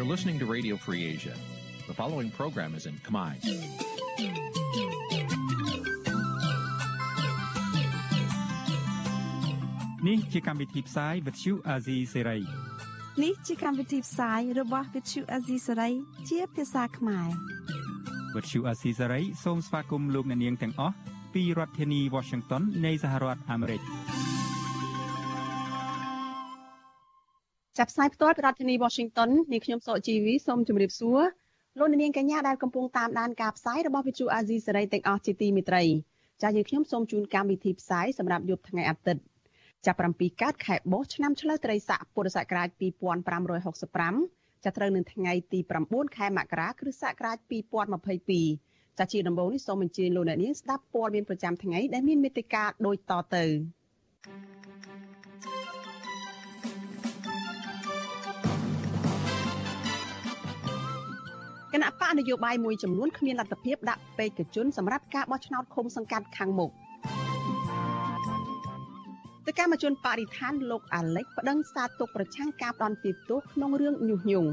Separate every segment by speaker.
Speaker 1: You're listening to Radio Free Asia. The following program is in Khmer.
Speaker 2: នេះជាកម្មវិធីផ្សាយ Vuthu Azizi Serai
Speaker 3: នេះជាកម្មវិធីផ្សាយរបស់ Vuthu Azizi Serai ជាភាសាខ្មែរ
Speaker 2: Vuthu Azizi Serai សូមស្វាគមន៍លោកអ្នកនាងទាំងអស់ពីរដ្ឋធានី Washington នៃសហរដ្ឋអាមេរិក
Speaker 4: ចាប់ផ្សាយផ្ទាល់ពីរដ្ឋធានី Washington នាងខ្ញុំសកជីវីសូមជម្រាបសួរលោកនាងកញ្ញាដែលកំពុងតាមដានការផ្សាយរបស់ Vuthu Azizi Serai ទាំងអស់ជាទីមេត្រីចា៎យើងខ្ញុំសូមជូនកម្មវិធីផ្សាយសម្រាប់យប់ថ្ងៃអាទិត្យចាប់7កើតខែបោះឆ្នាំឆ្លូវត្រីស័កពុរសករាជ2565ចាប់ត្រូវនឹងថ្ងៃទី9ខែមករាគ្រិស្តសករាជ2022ចាជាដំបូងនេះសូមអញ្ជើញលោកអ្នកនាងស្ដាប់ព័ត៌មានប្រចាំថ្ងៃដែលមានមេត្តាដូចតទៅ គណៈបកនយោបាយមួយចំនួនគ្មានលទ្ធភាពដាក់បេក្ខជនសម្រាប់ការបោះឆ្នោតឃុំសង្កាត់ខាងមុខទៅកម្មជនបរិស្ថានលោកអាឡិចប្តឹងសារទុកប្រឆាំងការផ្ដន់ទោសក្នុងរឿងញុះញង់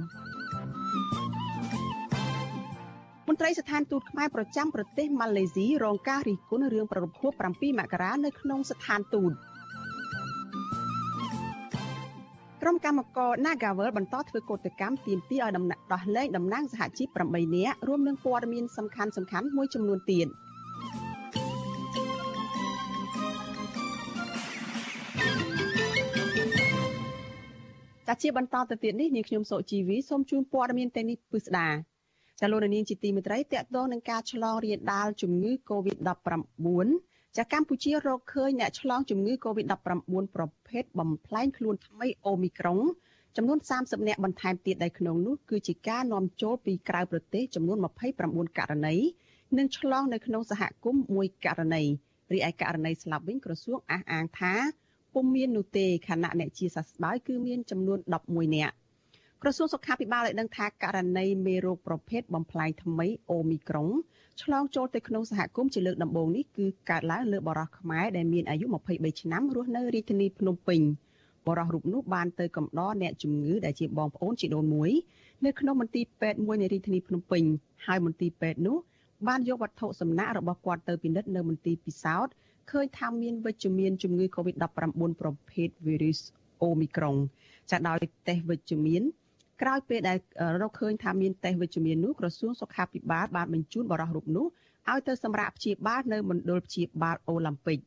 Speaker 4: មន្ត្រីស្ថានទូតខ្មែរប្រចាំប្រទេសម៉ាឡេស៊ីរងការរិះគន់រឿងប្រពខួប7មករានៅក្នុងស្ថានទូត ក្រុមកម្មករ Nagavel បន្តធ្វើកោតកម្មទាមទារឲ្យដំណាក់ដោះលែងតំណាងសហជីព8នាក់រួមនឹងព័ត៌មានសំខាន់សំខាន់មួយចំនួនទៀត។ចាជាបន្តទៅទៀតនេះនាងខ្ញុំសុជីវីសូមជូនព័ត៌មានទាំងនេះពិស្ដាចាលោកនាងជាទីមេត្រីតកតងនឹងការឆ្លងរាលដាលជំងឺ Covid-19 ចាកម្ពុជារកឃើញអ្នកឆ្លងជំងឺ Covid-19 ប្រភេទបំផ្លែងខ្លួនថ្មីអូមីក្រុងចំនួន30នាក់បន្ថែមទៀតដែលក្នុងនោះគឺជាការនាំចូលពីក្រៅប្រទេសចំនួន29ករណីនិងឆ្លងនៅក្នុងសហគមន៍មួយករណីរីឯករណីស្លាប់វិញក្រសួងអះអាងថាពុំមាននោះទេខណៈអ្នកជាសះស្បើយគឺមានចំនួន11នាក់ក្រសួងសុខាភិបាលបានដឹងថាករណីមេរោគប្រភេទបំផ្លាញថ្មីអូមីក្រុង ឆ្លងចូលទៅក្នុងសហគមន៍ជាលើកដំបូងនេះគឺកើតឡើងលើបរិះខ្មែរដែលមានអាយុ23ឆ្នាំរស់នៅរាជធានីភ្នំពេញបរិះរូបនោះបានទៅកំដរអ្នកជំងឺដែលជាបងប្អូនជីដូនមួយនៅក្នុងមន្ទីរពេទ្យមួយនៃរាជធានីភ្នំពេញហើយមន្ទីរពេទ្យនោះបានយកវត្ថុសំណាក់របស់គាត់ទៅពិនិត្យនៅមន្ទីរពិសោធន៍ឃើញថាមានវិជ្ជមានជំងឺ Covid-19 ប្រភេទ virus Omicron ចាដោយតេស្តវិជ្ជមាន ក្រោយពេលដែលរកឃើញថាមានតេស្តវិជ្ជមាននោះក្រសួងសុខាភិបាលបានបញ្ជូនបរិះរូបនោះឲ្យទៅសម្រាប់ព្យាបាលនៅមណ្ឌលព្យាបាលអូឡ িম্প ិក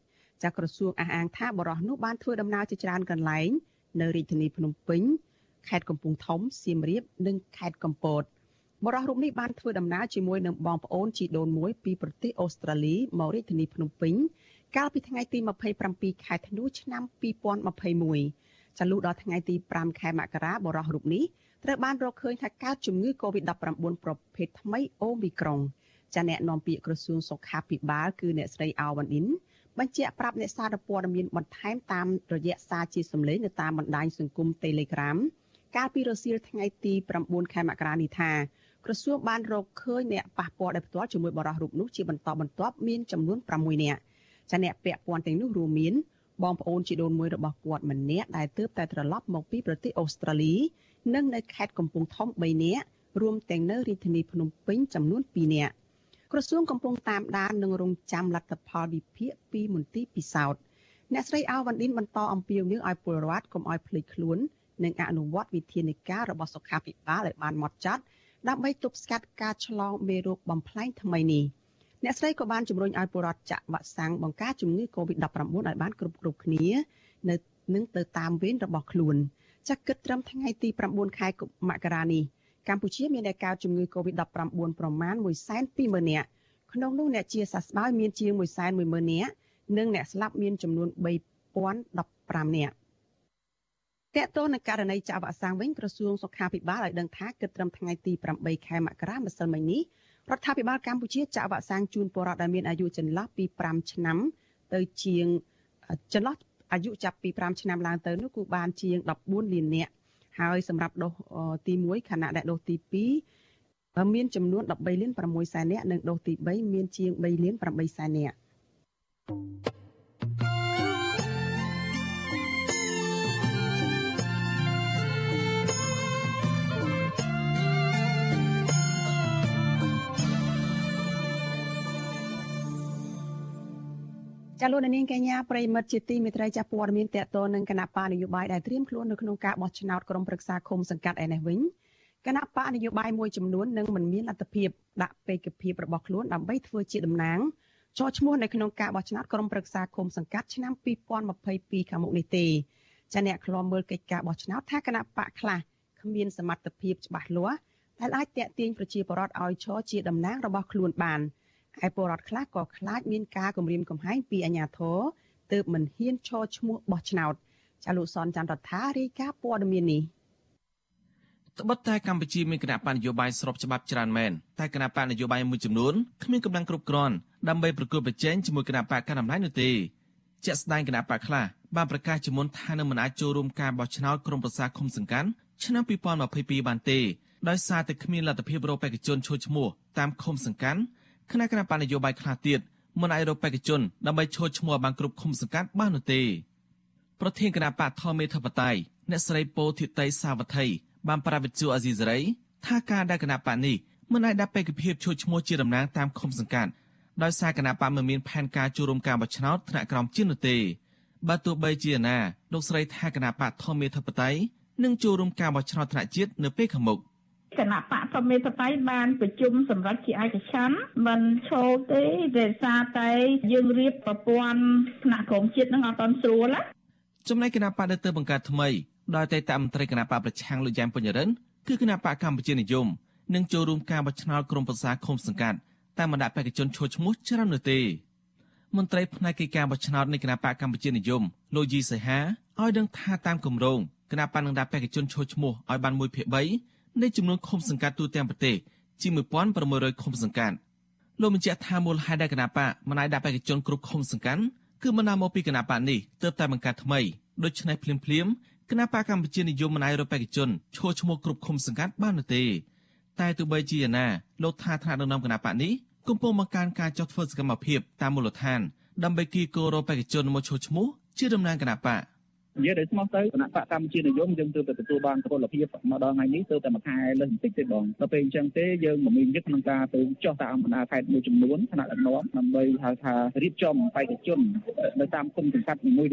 Speaker 4: ចាក្រសួងអះអាងថាបរិះនោះបានធ្វើដំណើរជាច្រើនកន្លែងនៅរាជធានីភ្នំពេញខេត្តកំពង់ធំសៀមរាបនិងខេត្តកំពតបរិះរូបនេះបានធ្វើដំណើរជាមួយនឹងបងប្អូនជីដូនមួយពីប្រទេសអូស្ត្រាលីមករាជធានីភ្នំពេញកាលពីថ្ងៃទី27ខែធ្នូឆ្នាំ2021ចាលុះដល់ថ្ងៃទី5ខែមករាបរិះរូបនេះ ត្រូវបានរកឃើញថាកើតជំងឺ Covid-19 ប្រភេទថ្មីអូមីក្រុងចាអ្នកនាំពាក្យក្រសួងសុខាភិបាលគឺអ្នកស្រីអាវ៉ាន់ឌិនបញ្ជាក់ប្រាប់អ្នកសារព័ត៌មានបន្ថែមតាមរយៈសារជាសម្លេងនៅតាមបណ្ដាញសង្គម Telegram កាលពីរសៀលថ្ងៃទី9ខែមករានេះថាក្រសួងបានរកឃើញអ្នកប៉ះពាល់ដោយផ្ទាល់ជាមួយបរិះរូបនោះជាបន្តបន្ទាប់មានចំនួន6នាក់ចាអ្នកពាក់ព័ន្ធទាំងនោះរួមមានបងប្អូនជីដូនមួយរបស់គាត់ម្នាក់ដែលទើបតែត្រឡប់មកពីប្រទេសអូស្ត្រាលី និងនៅខេត្តកំពង់ធំ3នាក់រួមទាំងនៅរាជធានីភ្នំពេញចំនួន2នាក់ក្រសួងកំពុងតាមដាននិងរងចាំលទ្ធផលវិភាគពីមន្ទីរពិសោធន៍អ្នកស្រីអាវវ៉ាន់ឌិនបន្តអំពាវនាវឲ្យពលរដ្ឋកុំឲ្យភ្លេចខ្លួននិងអនុវត្តវិធានការរបស់សុខាភិបាលឲ្យបានម៉ត់ចត់ដើម្បីទប់ស្កាត់ការឆ្លងមេរោគបំផ្លែងថ្មីនេះ។អ្នកស្រីក៏បានជំរុញឲ្យពលរដ្ឋចាក់វ៉ាក់សាំងបង្ការជំងឺ Covid-19 ឲ្យបានគ្រប់គ្រប់គ្នានៅនឹងទៅតាមវេនរបស់ខ្លួន ចាក់គិតត្រឹមថ្ងៃទី9ខែមករានេះកម្ពុជាមានអ្នកកើតជំងឺ Covid-19 ប្រមាណ120,000នាក់ក្នុងនោះអ្នកជាសះស្បើយមានជាង110,000នាក់និងអ្នកស្លាប់មានចំនួន3015នាក់តកតទៅនឹងករណីចាក់វ៉ាក់សាំងវិញក្រសួងសុខាភិបាលឲ្យដឹងថាគិតត្រឹមថ្ងៃទី8ខែមករាម្សិលមិញនេះរដ្ឋាភិបាលកម្ពុជាចាក់វ៉ាក់សាំងជូនពលរដ្ឋដែលមានអាយុចន្លោះពី5ឆ្នាំទៅជាងចន្លោះ អាយុចាប់ពី5ឆ្នាំឡើងទៅនោះគឺបានជាង14លាននាក់ហើយសម្រាប់ដូសទី1ខណៈដែលដូសទី2មានចំនួន13លាន6សែននាក់និងដូសទី3មានជាង3លាន8សែននាក់ ចាលោកនាងកញ្ញាប្រិមិត្តជាទីមេត្រីចាព័ត៌មានតកតនឹងគណៈបកនយោបាយដែលត្រៀមខ្លួននៅក្នុងការបោះឆ្នោតក្រុមប្រឹក្សាឃុំសង្កាត់ឯនេះវិញគណៈបកនយោបាយមួយចំនួននឹងមិនមានលទ្ធភាពដាក់បេក្ខភាពរបស់ខ្លួនដើម្បីធ្វើជាតំណាងចោះឈ្មោះនៅក្នុងការបោះឆ្នោតក្រុមប្រឹក្សាឃុំសង្កាត់ឆ្នាំ2022ខាងមុខនេះទេចាអ្នកខ្លំមើលកិច្ចការបោះឆ្នោតថាគណៈបកខ្លះគ្មានសមត្ថភាពច្បាស់លាស់ដែលអាចតាក់ទាញប្រជាពលរដ្ឋឲ្យឈរជាតំណាងរបស់ខ្លួនបាន ឯពលរដ្ឋខ្លះក៏ខ្លាចមានការគំរាមកំហែងពីអាជ្ញាធរទើបមិនហ៊ានឈរឈ្មោះបោះឆ្នោតចាលោកសនចន្ទរដ្ឋារាយការណ៍ព័ត៌មាននេះ
Speaker 5: ត្បិតតែកម្ពុជាមានគណៈបញ្ញយោបាយស្របច្បាប់ច្រើនមែនតែគណៈបញ្ញយោបាយមួយចំនួនគ្មានកម្លាំងគ្រប់គ្រាន់ដើម្បីប្រកួតប្រជែងជាមួយគណៈបកកណ្ដាលអំណាចនោះទេជាក់ស្ដែងគណៈបកខ្លះបានប្រកាសជាមុនថានឹងមិនអាចចូលរួមការបោះឆ្នោតក្រុមប្រឹក្សាឃុំសង្កាត់ឆ្នាំ2022បានទេដោយសារតែគ្មានលទ្ធភាពរកបេក្ខជនឈរឈ្មោះតាមឃុំសង្កាត់ គណៈគណៈបញ្ញយោបាយខ្លះទៀតមិនអាចរកបេក្ខជនដើម្បីឈរឈ្មោះបានគ្រប់ឃុំសង្កាត់បាននោះទេប្រធានគណៈបកធមេធបតៃអ្នកស្រីពោធិតីសាវត្ថីបានប្រាវិទ្យាអាស៊ីសេរីថាការដែលគណៈបកនេះមិនអាចដាក់បេក្ខភាពឈរឈ្មោះជាតំណាងតាមឃុំសង្កាត់ដោយសារគណៈបកមិនមានផែនការចូលរួមការបោះឆ្នោតថ្នាក់ក្រោមជានោះទេបើទោះបីជាណាលោកស្រីថាគណៈបកធមេធបតៃនឹងចូលរួមការបោះឆ្នោតថ្នាក់ជាតិនៅពេលខាងមុខ
Speaker 6: គណៈបកធមេតតៃបានប្រជុំសម្រាប់ជាឯកច្ឆ័ន្ទមិនឈោទេដោយសារតែយើងរៀបប្រព័ន្ធថ្នាក់ក្រមជាតិនឹងអត់ទាន់ស្រួលណា
Speaker 5: ចំណែកគណៈបកដែលទៅបង្កើតថ្មីដោយតែតាមមន្ត្រីគណៈបកប្រឆាំងលោកយ៉ែមពញ្ញរិនគឺគណៈបកកម្ពុជានិយមនឹងចូលរួមការបោះឆ្នោតក្រុមប្រឹក្សាឃុំសង្កាត់តែមិនដាក់បេក្ខជនឈរឈ្មោះច្រើននោះទេមន្ត្រីផ្នែកកិច្ចការបោះឆ្នោតនៃគណៈបកកម្ពុជានិយមលោកយីសៃហាឲ្យដឹងថាតាមគម្រោងគណៈបកនឹងដាក់បេក្ខជនឈរឈ្មោះឲ្យបាន1ភាគ3 នៃចំនួនឃុំសង្កាត់ទូទាំងប្រទេសជាង1600ឃុំសង្កាត់លោកបញ្ជាក់ថាមូលហេតុដែលគណៈបកមិនអាចដាក់បេក្ខជនគ្រប់ឃុំសង្កាត់គឺបណ្ដាលមកពីគណៈបកនេះទើបតែបង្កើតថ្មីដូច្នេះភ្លាមភ្លាមគណៈបកកម្ពុជានិយមមិនអាចរកបេក្ខជនឈរឈ្មោះគ្រប់ឃុំសង្កាត់បាននោះទេតែទោះបីជាយ៉ាងណាលោកថាថ្នាក់ដឹកនាំគណៈបកនេះកំពុងបង្កើនការចុះធ្វើសកម្មភាពតាមមូលដ្ឋានដើម្បីគីគោរពបេក្ខជនមកឈរឈ្មោះជាតំណាងគណៈបក
Speaker 7: និយាយដោយស្មោះទៅគណៈបកកម្ពុជានិយមយើងទើបតែទទួលបានពលភាពមកដល់ថ្ងៃនេះទើបតែមួយខែលើសបន្តិចទេបងដល់ពេលអញ្ចឹងទេយើងមិនមានយុទ្ធក្នុងការទៅចោះតាមបណ្ដាខេត្តមួយចំនួនថ្នាក់ដឹកនាំដើម្បីហៅថារៀបចំបេក្ខជននៅតាមគុំសង្កាត់នីមួយៗ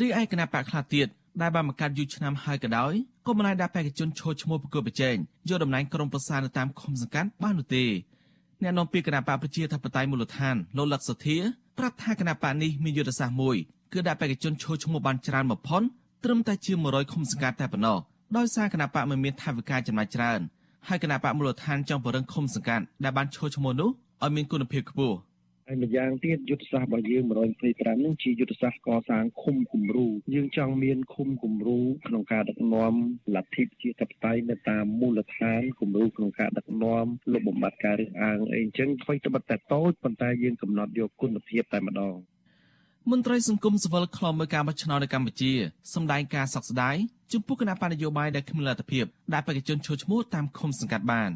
Speaker 5: រីឯគណៈបកខ្លះទៀតដែលបានបង្កើតយូរឆ្នាំហើយក៏ដោយក៏មិនអាចដាក់បេក្ខជនឈរឈ្មោះប្រកួតប្រជែងយកតំណែងក្រុមប្រឹក្សានៅតាមឃុំសង្កាត់បាននោះទេអ្នកនាំពាក្យគណៈបកប្រជាធិបតេយ្យមូលដ្ឋានលោកលក្ខសធាប្រាប់ថាគណៈបកនេះមានយុទ្ធសាស្ត្រមួយ គឺដាក់បេក្ខជនឈរឈ្មោះបានច្រើនបំផុតត្រឹមតែជា100ឃុំសង្កាត់តែប៉ុណ្ណោះដោយសារគណៈបកមិនមានថវិកាចំណាយច្រើនហើយគណៈបកមូលដ្ឋានចង់ពង្រឹងឃុំសង្កាត់ដែលបានឈរឈ្មោះនោះឲ្យមានគុណភាពខ្ពស់
Speaker 8: ហើយម្យ៉ាងទៀតយុទ្ធសាស្ត្ររបស់យើង125នឹងជាយុទ្ធសាស្ត្រកសាងឃុំគំរូយើងចង់មានឃុំគំរូក្នុងការដឹកនាំលទ្ធិជាតបតៃនៅតាមមូលដ្ឋានគំរូក្នុងការដឹកនាំលុបបំបាត់ការរើសអើងអីអញ្ចឹងអ្វីត្បិតតែតូចប៉ុន្តែយើងកំណត់យកគុណភាពតែម្ដង
Speaker 5: មន្ត្រីសង្គមសវលខ្លំមើលការបោះឆ្នោតនៅកម្ពុជាសម្ដែងការសោកស្ដាយចំពោះគណៈបញ្ញយោបាយដែលគ្មានលទ្ធភាពដែលបេក្ខជនឈរឈ្មោះតាមឃុំសង្កាត់បាន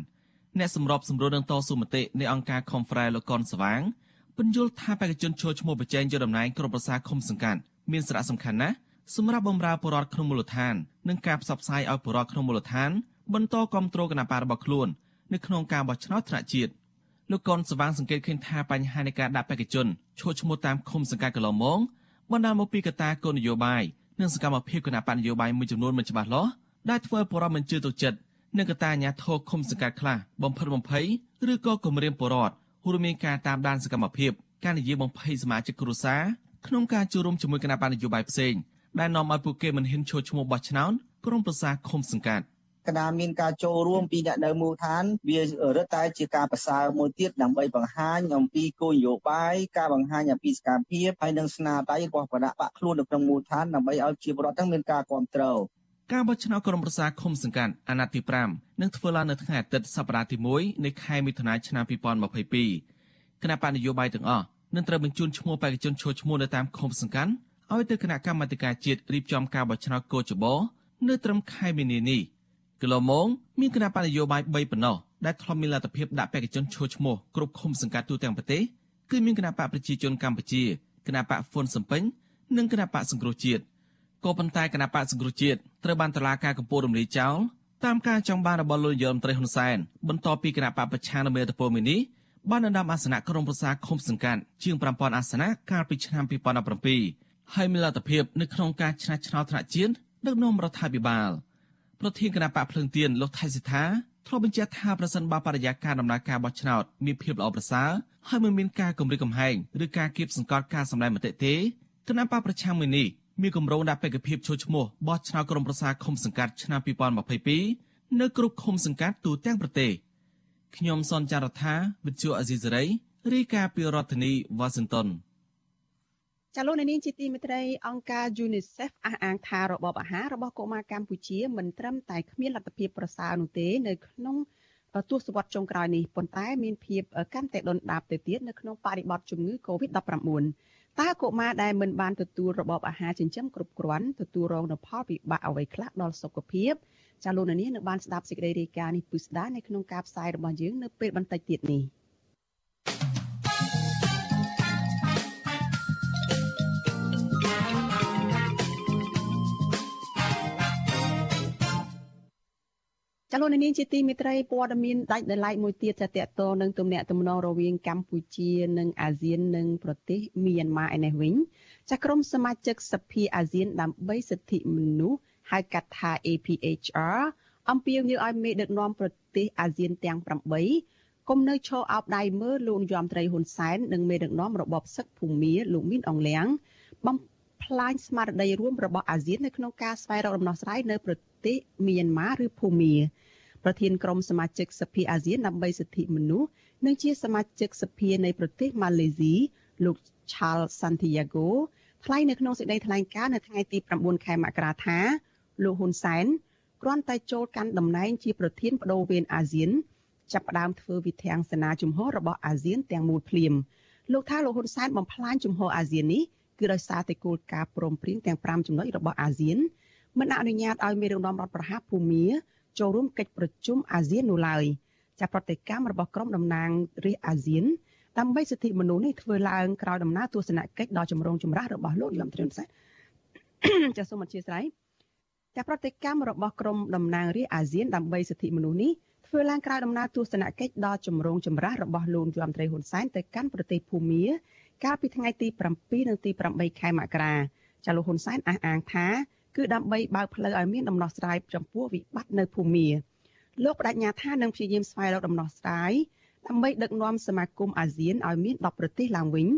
Speaker 5: អ្នកសម្របសម្រួលនឹងតស៊ូមតិនៃអង្គការ Confrere លោកកនស្វាងពន្យល់ថាបេក្ខជនចូលឈ្មោះប្រជែងយកតំណែងក្រុមប្រឹក្សាឃុំសង្កាត់មានសារៈសំខាន់ណាស់សម្រាប់បម្រើពលរដ្ឋក្នុងមូលដ្ឋាននិងការផ្សព្វផ្សាយឲ្យពលរដ្ឋក្នុងមូលដ្ឋានបន្តគ្រប់គ្រងគណបករបស់ខ្លួននៅក្នុងការបោះឆ្នោតថ្នាក់ជាតិ លោកកនសវាងសង្កេតឃើញថាបញ្ហានៃការដាក់បេក្ខជនឈរឈ្មោះតាមឃុំសង្កាត់កន្លងមកបណ្ដាលមកពីកត្តាគោលនយោបាយនិងសកម្មភាពគណៈបកនយោបាយមួយចំនួនមិនច្បាស់លាស់ដែលធ្វើឲ្យពលរដ្ឋមិនជឿទុកចិត្តនិងកត្តាអាញាធរឃុំសង្កាត់ខ្លះបំផិតបំភ័យឬក៏គំរាមពលរដ្ឋរួមមានការតាមដានសកម្មភាពការនិយាយបំភ័យសមាជិកគ្រួសារក្នុងការចូលរួមជាមួយគណៈបណ្ឌនយោបាយផ្សេងដែលនាំឲ្យពួកគេមិនហ៊ានចូលឈ្មោះបោះឆ្នោតក្រុមប្រឹក្សាឃុំសង្កាត់
Speaker 9: កណាមានការចូលរួមពីអ្នកនៅមូលដ្ឋានវារឹតតែជាការប្រសើរមួយទៀតដើម្បីបង្ហាញអំពីគោលនយោបាយការបង្ហាញអំពីសកម្មភាពហើយនិងស្នាដៃរបស់គណៈបកខ្លួននៅក្នុងមូលដ្ឋានដើម្បីឲ្យជាពលរដ្ឋទាំងមានការគ្រប់គ្រង
Speaker 5: ការបោះឆ្នោតក្រុមប្រឹក្សាឃុំសង្កាត់អាណត្តិទី5នឹងធ្វើឡើងនៅថ្ងៃអាទិត្យសប្តាហ៍ទី1នៃខែមិថុនាឆ្នាំ2022គណៈបកនយោបាយទាំងអស់នឹងត្រូវបញ្ជូនឈ្មោះបេក្ខជនចូលឈ្មោះនៅតាមឃុំសង្កាត់ឲ្យទៅគណៈកម្មាធិការជាតិរៀបចំការបោះឆ្នោតកោចបោនៅត្រឹមខែមីនានេះ គីឡូម៉ងមានគណៈបញ្ញយោបាយ3ប៉ុណ្ណោះដែលធ្លាប់មានលទ្ធភាពដាក់បេក្ខជនចូលឈ្មោះគ្រប់ឃុំសង្កាត់ទូទាំងប្រទេសគឺមានគណៈបកប្រជាជនកម្ពុជាគណៈបកហ្វុនសំពេញនិងគណៈបកសង្គ្រោះជាតិក៏ប៉ុន្តែគណៈបកសង្គ្រោះជាតិត្រូវបានតឡាការកម្ពុជារំលាយចោលតាមការចង់បានរបស់លោកនាយរដ្ឋមន្ត្រីហ៊ុនសែនបន្ទាប់ពីគណៈបកប្រឆាំងនៅមេតពលមីនេះបានដណ្ដើមអាសនៈក្រុមប្រឹក្សាឃុំសង្កាត់ជាង5000អាសនៈកាលពីឆ្នាំ2017ហើយមានលទ្ធភាពនៅក្នុងការឆ្នះឆ្នោតថ្នាក់ជាតិដឹកនាំរដ្ឋាភិបាល ប្រធានគណៈបកភ្លើងទៀនលោកថៃសិដ្ឋាធ្លាប់បញ្ជាក់ថាប្រសិនបើបរិយាកាសដំណើរការបោះឆ្នោតមានភាពល្អប្រសើរហើយមិនមានការគំរាមកំហែងឬការគៀបសង្កត់ការសម្ដែងមតិទេគណៈបកប្រឆាំងមួយនេះមានគម្រោងដាក់បេក្ខភាពចូលឈ្មោះបោះឆ្នោតក្រុមប្រឹក្សាឃុំសង្កាត់ឆ្នាំ2022នៅគ្រប់ឃុំសង្កាត់ទូទាំងប្រទេសខ្ញុំសនចាររថាវិទ្យុអេស៊ីសេរីរាយការណ៍ពីរដ្ឋធានីវ៉ាស៊ីនតោន
Speaker 4: ចាលោកនាងជាទីមេត្រីអង្គការ UNICEF អះអាងថារបបអាហាររបស់កុមារកម្ពុជាមិនត្រឹមតែគ្មានលទ្ធភាពប្រសើរនោះទេនៅក្នុងទសវត្សរ៍ចុងក្រោយនេះប៉ុន្តែមានភាពកាន់តែដុនដាបទៅទៀតនៅក្នុងបរិបទជំងឺ Covid-19 តើកុមារដែលមិនបានទទួលរបបអាហារចិញ្ចឹមគ្រប់គ្រាន់ទទួលរងនូវផលវិបាកអ្វីខ្លះដល់សុខភាពចាលោកនាងនៅបានស្ដាប់សេចក្តីរាយការណ៍នេះពិស្ដានៅក្នុងការផ្សាយរបស់យើងនៅពេលបន្តិចទៀតនេះ ចលនានាងជាទីមេត្រីព័ត៌មានដាច់ដោយឡែកមួយទៀតចាតតទៅនឹងទំនាក់ទំនងរវាងកម្ពុជានិងអាស៊ាននិងប្រទេសមីយ៉ាន់ម៉ាឯនេះវិញចាក្រុមសមាជិកសភាអាស៊ានដើម្បីសិទ្ធិមនុស្សហៅកាត់ថា APHR អំពាវនាវឲ្យមេដឹកនាំប្រទេសអាស៊ានទាំង8គុំនៅឈរអោបដៃមើលលោកនាយរដ្ឋមន្ត្រីហ៊ុនសែននិងមេដឹកនាំរបបសឹកភូមាលោកមីនអងលៀងបំផ្លាញស្មារតីរួមរបស់អាស៊ាននៅក្នុងការស្វែងរកដំណោះស្រាយនៅប្រទេស មីយ៉ាន់ម៉ាឬភូមាប្រធានក្រុមសមាជិកសភាអាស៊ានដើម្បីសិទ្ធិមនុស្សនិងជាសមាជិកសភានៃប្រទេសម៉ាឡេស៊ីលោក Charles Santiago ថ្លែងនៅក្នុងសេចក្តីថ្លែងការណ៍នៅថ្ងៃទី9ខែមករាថាលោកហ៊ុនសែនគ្រាន់តែចូលកាន់តំណែងជាប្រធានបដូវវេនអាស៊ានចាប់ផ្ដើមធ្វើវិធានសេនាជំហររបស់អាស៊ានទាំងមូលភ្លាមលោកថាលោកហ៊ុនសែនបំផ្លាញជំហរអាស៊ាននេះគឺដោយសារតែគោលការណ៍ព្រមព្រៀងទាំង5ចំណុចរបស់អាស៊ាន មិនអនុញ្ញាតឲ្យមេដឹកនាំរដ្ឋប្រហារភូមាចូលរួមកិច្ចប្រជុំអាស៊ាននោះឡើយចាប្រតិកម្មរបស់ក្រុមតំណាងរាស្ត្រអាស៊ានដើម្បីសិទ្ធិមនុស្សនេះធ្វើឡើងក្រោយដំណើរទស្សនកិច្ចដ៏ចម្រូងចម្រាសរបស់លោកយមត្រីនសែចាសូមអធិស្ឋានចាប្រតិកម្មរបស់ក្រុមតំណាងរាស្ត្រអាស៊ានដើម្បីសិទ្ធិមនុស្សនេះធ្វើឡើងក្រោយដំណើរទស្សនកិច្ចដ៏ចម្រូងចម្រាសរបស់លោកយមត្រីហ៊ុនសែនទៅកាន់ប្រទេសភូមាកាលពីថ្ងៃទី7និងទី8ខែមករាចាលោកហ៊ុនសែនអះអាងថា គឺដើម្បីបើកផ្លូវឲ្យមានដំណោះស្រាយចំពោះវិបត្តិនៅភូមាលោកបដិញ្ញាថានឹងព្យាយាមស្វែងរកដំណោះស្រាយដើម្បីដឹកនាំសមាគមអាស៊ានឲ្យមាន10ប្រទេសឡើងវិញ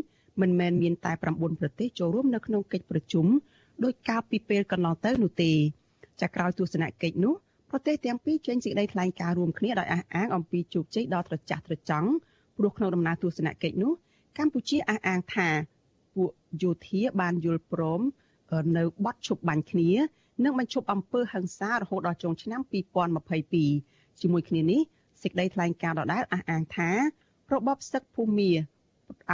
Speaker 4: មិនមែនមានតែ9ប្រទេសចូលរួមនៅក្នុងកិច្ចប្រជុំដោយកាលពីពេលកន្លងទៅនោះទេចាក្រោយទស្សនកិច្ចនោះប្រទេសទាំងពីរចេញសេចក្តីថ្លែងការណ៍រួមគ្នាដោយអះអាងអំពីជោគជ័យដ៏ត្រចះត្រចង់ព្រោះក្នុងដំណើរទស្សនកិច្ចនោះកម្ពុជាអះអាងថាពួកយោធាបានយល់ព្រម នៅបទឈប់បាញ់គ្នានិងបញ្ឈប់អំពើហិង្សារហូតដល់ចុងឆ្នាំ2022ជាមួយគ្នានេះសេចក្តីថ្លែងការណ៍ដដែលអះអាងថារបបសឹកភូមាឲ្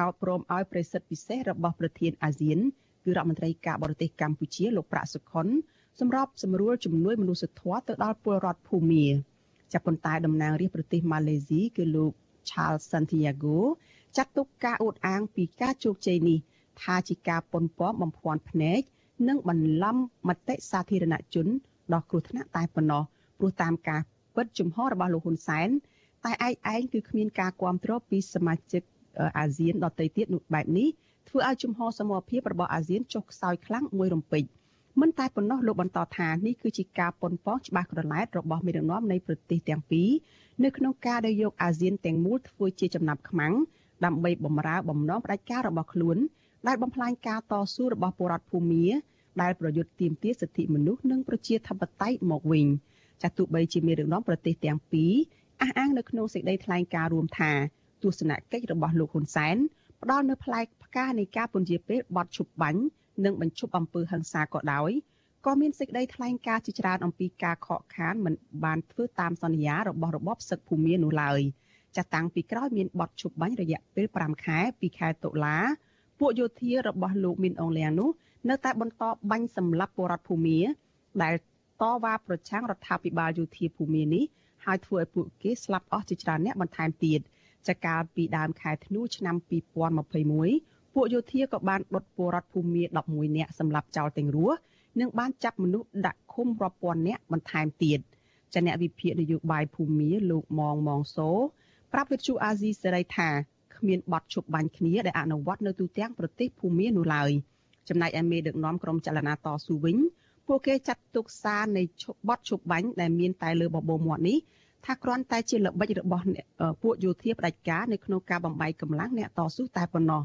Speaker 4: យព្រមឲ្យប្រេសិតពិសេសរបស់ប្រធានអាស៊ានគឺរដ្ឋមន្ត្រីការបរទេសកម្ពុជាលោកប្រាក់សុខុនសម្របសម្រួលជំនួយមនុស្សធម៌ទៅដល់ពលរដ្ឋភូមាចាប់ប៉ុន្តែតំណាងរាជប្រទេសម៉ាឡេស៊ីគឺលោក Charles Santiago ចាត់ទុកការអួតអាងពីការជោគជ័យនេះថាជាការប៉ុនប៉ងបំភាន់ភ្នែក និងបន្លំមតិសាធារណជនដល់គ្រោះថ្នាក់តែប៉ុណ្ណោះព្រោះតាមការពិតជំហររបស់លោកហ៊ុនសែនតែឯកឯងគឺគ្មានការគ្រប់គ្រងពីសមាជិកអាស៊ានដទៃទៀតនោះបែបនេះធ្វើឲ្យជំហរសមរភាពរបស់អាស៊ានចុះខ្សោយខ្លាំងមួយរំពេចមិនតែប៉ុណ្ណោះលោកបន្តថានេះគឺជាការប៉ុនប៉ងច្បាស់ក្រឡែតរបស់មេដឹកនាំនៃប្រទេសទាំងពីរនៅក្នុងការដែលយកអាស៊ានទាំងមូលធ្វើជាចំណាប់ខ្មាំងដើម្បីបំរើបំណងផ្ដាច់ការរបស់ខ្លួនដែលបំផ្លាញការតស៊ូរបស់ពលរដ្ឋភូមា ដែលប្រយុទ្ធទាមទារសិទ្ធិមនុស្សនិងប្រជាធិបតេយ្យមកវិញចាស់ទោះបីជាមានរឿងនាំប្រទេសទាំងពីរអះអាងនៅក្នុងសេចក្តីថ្លែងការណ៍រួមថាទស្សនកិច្ចរបស់លោកហ៊ុនសែនផ្ដល់នៅផ្លែផ្កានៃការពន្យាពេលបត់ឈប់បាញ់និងបញ្ឈប់អំពើហិង្សាក៏ដោយក៏មានសេចក្តីថ្លែងការណ៍ជាច្រើនអំពីការខកខានមិនបានធ្វើតាមសន្យារបស់របបសឹកភូមិនោះឡើយចាស់តាំងពីក្រោយមានបទឈប់បាញ់រយៈពេល5ខែពីខែតុលាពួកយោធារបស់លោកមីនអងលៀងនោះ នៅតែបន្តបាញ់សម្លាប់ពលរដ្ឋភូមា ដែលតវ៉ាប្រឆាំងរដ្ឋាភិបាលយោធាភូមានេះហើយធ្វើឲ្យពួកគេស្លាប់អស់ជាច្រើនអ្នកបន្ថែមទៀតចាកាលពីដើមខែធ្នូឆ្នាំ2021ពួកយោធាក៏បានដុតពលរដ្ឋភូមា11នាក់សម្លាប់ចោលទាំងរស់និងបានចាប់មនុស្សដាក់ឃុំរាប់ពាន់នាក់បន្ថែមទៀតចាអ្នកវិភាគនយោបាយភូមាលោកម៉ងម៉ងសូប្រាប់វិទ្យុអាស៊ីសេរីថាគ្មានបទឈប់បាញ់គ្នាដែលអនុវត្តនៅទូទាំងប្រទេសភូមានោះឡើយ ចំណែកឯមេដឹកនាំក្រុមចលនាតស៊ូវិញពួកគេចាត់ទុកសារនៃបទឈប់បាញ់ដែលមានតែលើបបោមាត់នេះថាគ្រាន់តែជាល្បិចរបស់ពួកយោធាផ្ដាច់ការនៅក្នុងការបំបីកម្លាំងអ្នកតស៊ូតែប៉ុណ្ណោះ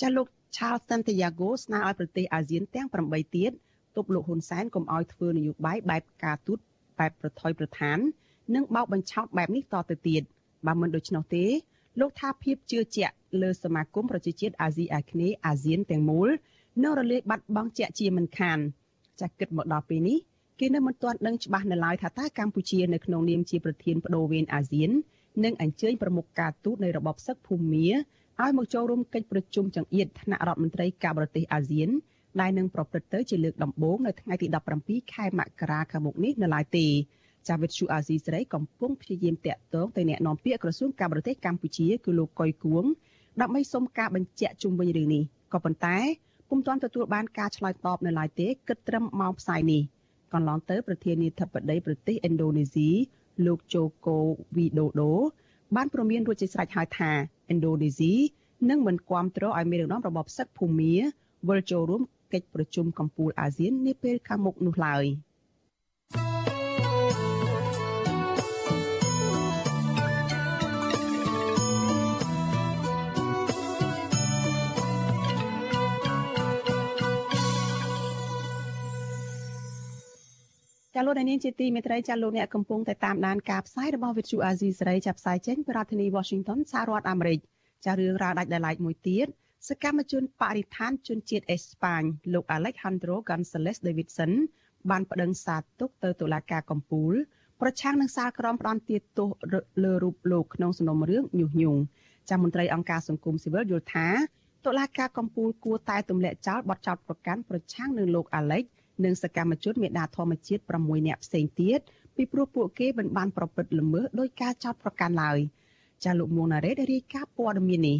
Speaker 4: ចាលោក Charles Santiago ស្នើឲ្យប្រទេសអាស៊ានទាំង8ទៀតទប់លោកហ៊ុនសែនកុំឲ្យធ្វើនយោបាយបែបការទូតបែបប្រថុយប្រឋាន និងបោកបញ្ឆោតបែបនេះតទៅទៀតបើមិនដូច្នោះទេលោកថាភាពជឿជាក់លើសមាគមប្រជាជាតិអាស៊ីអាគ្នេយ៍អាស៊ានទាំងមូល នៅរលាយបាត់បង់ជាក់ជាមិនខានចាស់គិតមកដល់ពេលនេះគេនៅមិនទាន់ដឹងច្បាស់នៅឡើយថាតើកម្ពុជានៅក្នុងនាមជាប្រធានបដូវវេនអាស៊ាននឹងអញ្ជើញប្រមុខការទូតនៃរបបសឹកភូមាឲ្យមកចូលរួមកិច្ចប្រជុំចង្អៀតថ្នាក់រដ្ឋមន្ត្រីការបរទេសអាស៊ានដែលនឹងប្រព្រឹត្តទៅជាលើកដំបូងនៅថ្ងៃទី17ខែមករាខាងមុខនេះនៅឡើយទេចាវិទ្យុអាស៊ីសេរីកំពុងព្យាយាមតាក់ទងទៅអ្នកនាំពាក្យក្រសួងការបរទេសកម្ពុជាគឺលោកកុយគួងដើម្បីសុំការបញ្ជាក់ជុំវិញរឿងនេះក៏ប៉ុន្តែ ពុំទាន់ទទួលបានការឆ្លើយតបនៅឡើយទេគិតត្រឹមម៉ោងផ្សាយនេះកន្លងទៅប្រធានាធិបតីប្រទេសឥណ្ឌូនេស៊ីលោកជូកូវីដូដូបានប្រមានរួចជាស្រេចហើយថាឥណ្ឌូនេស៊ីនឹងមិនគាំទ្រឲ្យមានរំដំរបបសឹកភូមាវិលចូលរួមកិច្ចប្រជុំកំពូលអាស៊ាននាពេលខាងមុខនោះឡើយ។ ចាលោកនាងជាទីមេត្រីចាលោកអ្នកកំពុងតែតាមដានការផ្សាយរបស់វិទ្យុអាស៊ីសេរីចាប់ផ្សាយចេញពីរដ្ឋធានី Washington សហរដ្ឋអាមេរិកចារឿងរ៉ាវដាច់ដោយឡែកមួយទៀតសកម្មជនបរិស្ថានជនជាតិអេស្ប៉ាញលោក Alejandro Gonzalez Davidson បានប្តឹងសារទុកទៅតុលាការកំពូល ប្រឆាំងនឹងសាលក្រមផ្ដន់ទាទោសលើរូបលោកក្នុងសំណុំរឿងញុះញង់ចាមន្ត្រីអង្គការសង្គមស៊ីវិលយល់ថាតុលាការកំពូលគួរតែទម្លាក់ចោលបទចោទប្រកាន់ប្រឆាំងនឹងលោក Alex និងសកម្មជនមេដាធម្មជាតិ6នាក់ផ្សេងទៀតពីព្រោះពួកគេមិនបានប្រព្រឹត្តល្មើសដោយការចោទប្រកាន់ឡើយចាលោកមួងណារ៉េតរាយការណ៍ព័ត៌មាននេះ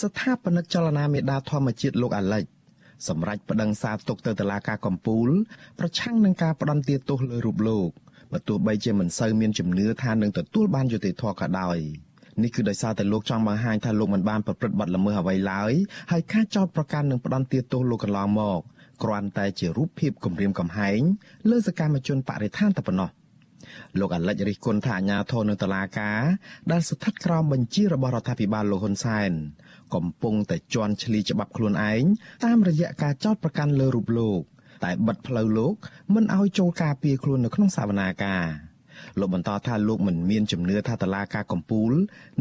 Speaker 10: ស្ថាបនិកចលនាមេដាធម្មជាតិលោកអាឡិចសម្រាប់ប្តឹងសារទុកទៅតុលាការកំពូល ប្រឆាំងនឹងការផ្ដន្ទាទោសលើរូបលោកបើទោះបីជាមិនសូវមានជំនឿថានឹងទទួលបានយុត្តិធម៌ក៏ដោយនេះគឺដោយសារតែលោកចង់បង្ហាញថាលោកមិនបានប្រព្រឹត្តបទល្មើសអ្វីឡើយហើយការចោទប្រកាន់នឹងផ្ដន្ទាទោសលោកកន្លងមក គ្រាន់តែជារូបភាពគម្រាមកំហែងលើសកម្មជនបរិស្ថានតែប៉ុណ្ណោះលោកអាលិចរិះគន់ថាអាញាធរនៅតុលាការដែលស្ថិតក្រោមបញ្ជារបស់រដ្ឋាភិបាលលោកហ៊ុនសែនកំពុងតែជន់ឈ្លីច្បាប់ខ្លួនឯងតាមរយៈការចោទប្រកាន់លើរូបលោក តែបិទផ្លូវលោកមិនឲ្យចូលការពារខ្លួននៅក្នុងសវនាការ លោកបន្តថាលោកមិនមានជំនឿថាតឡាការកំពូល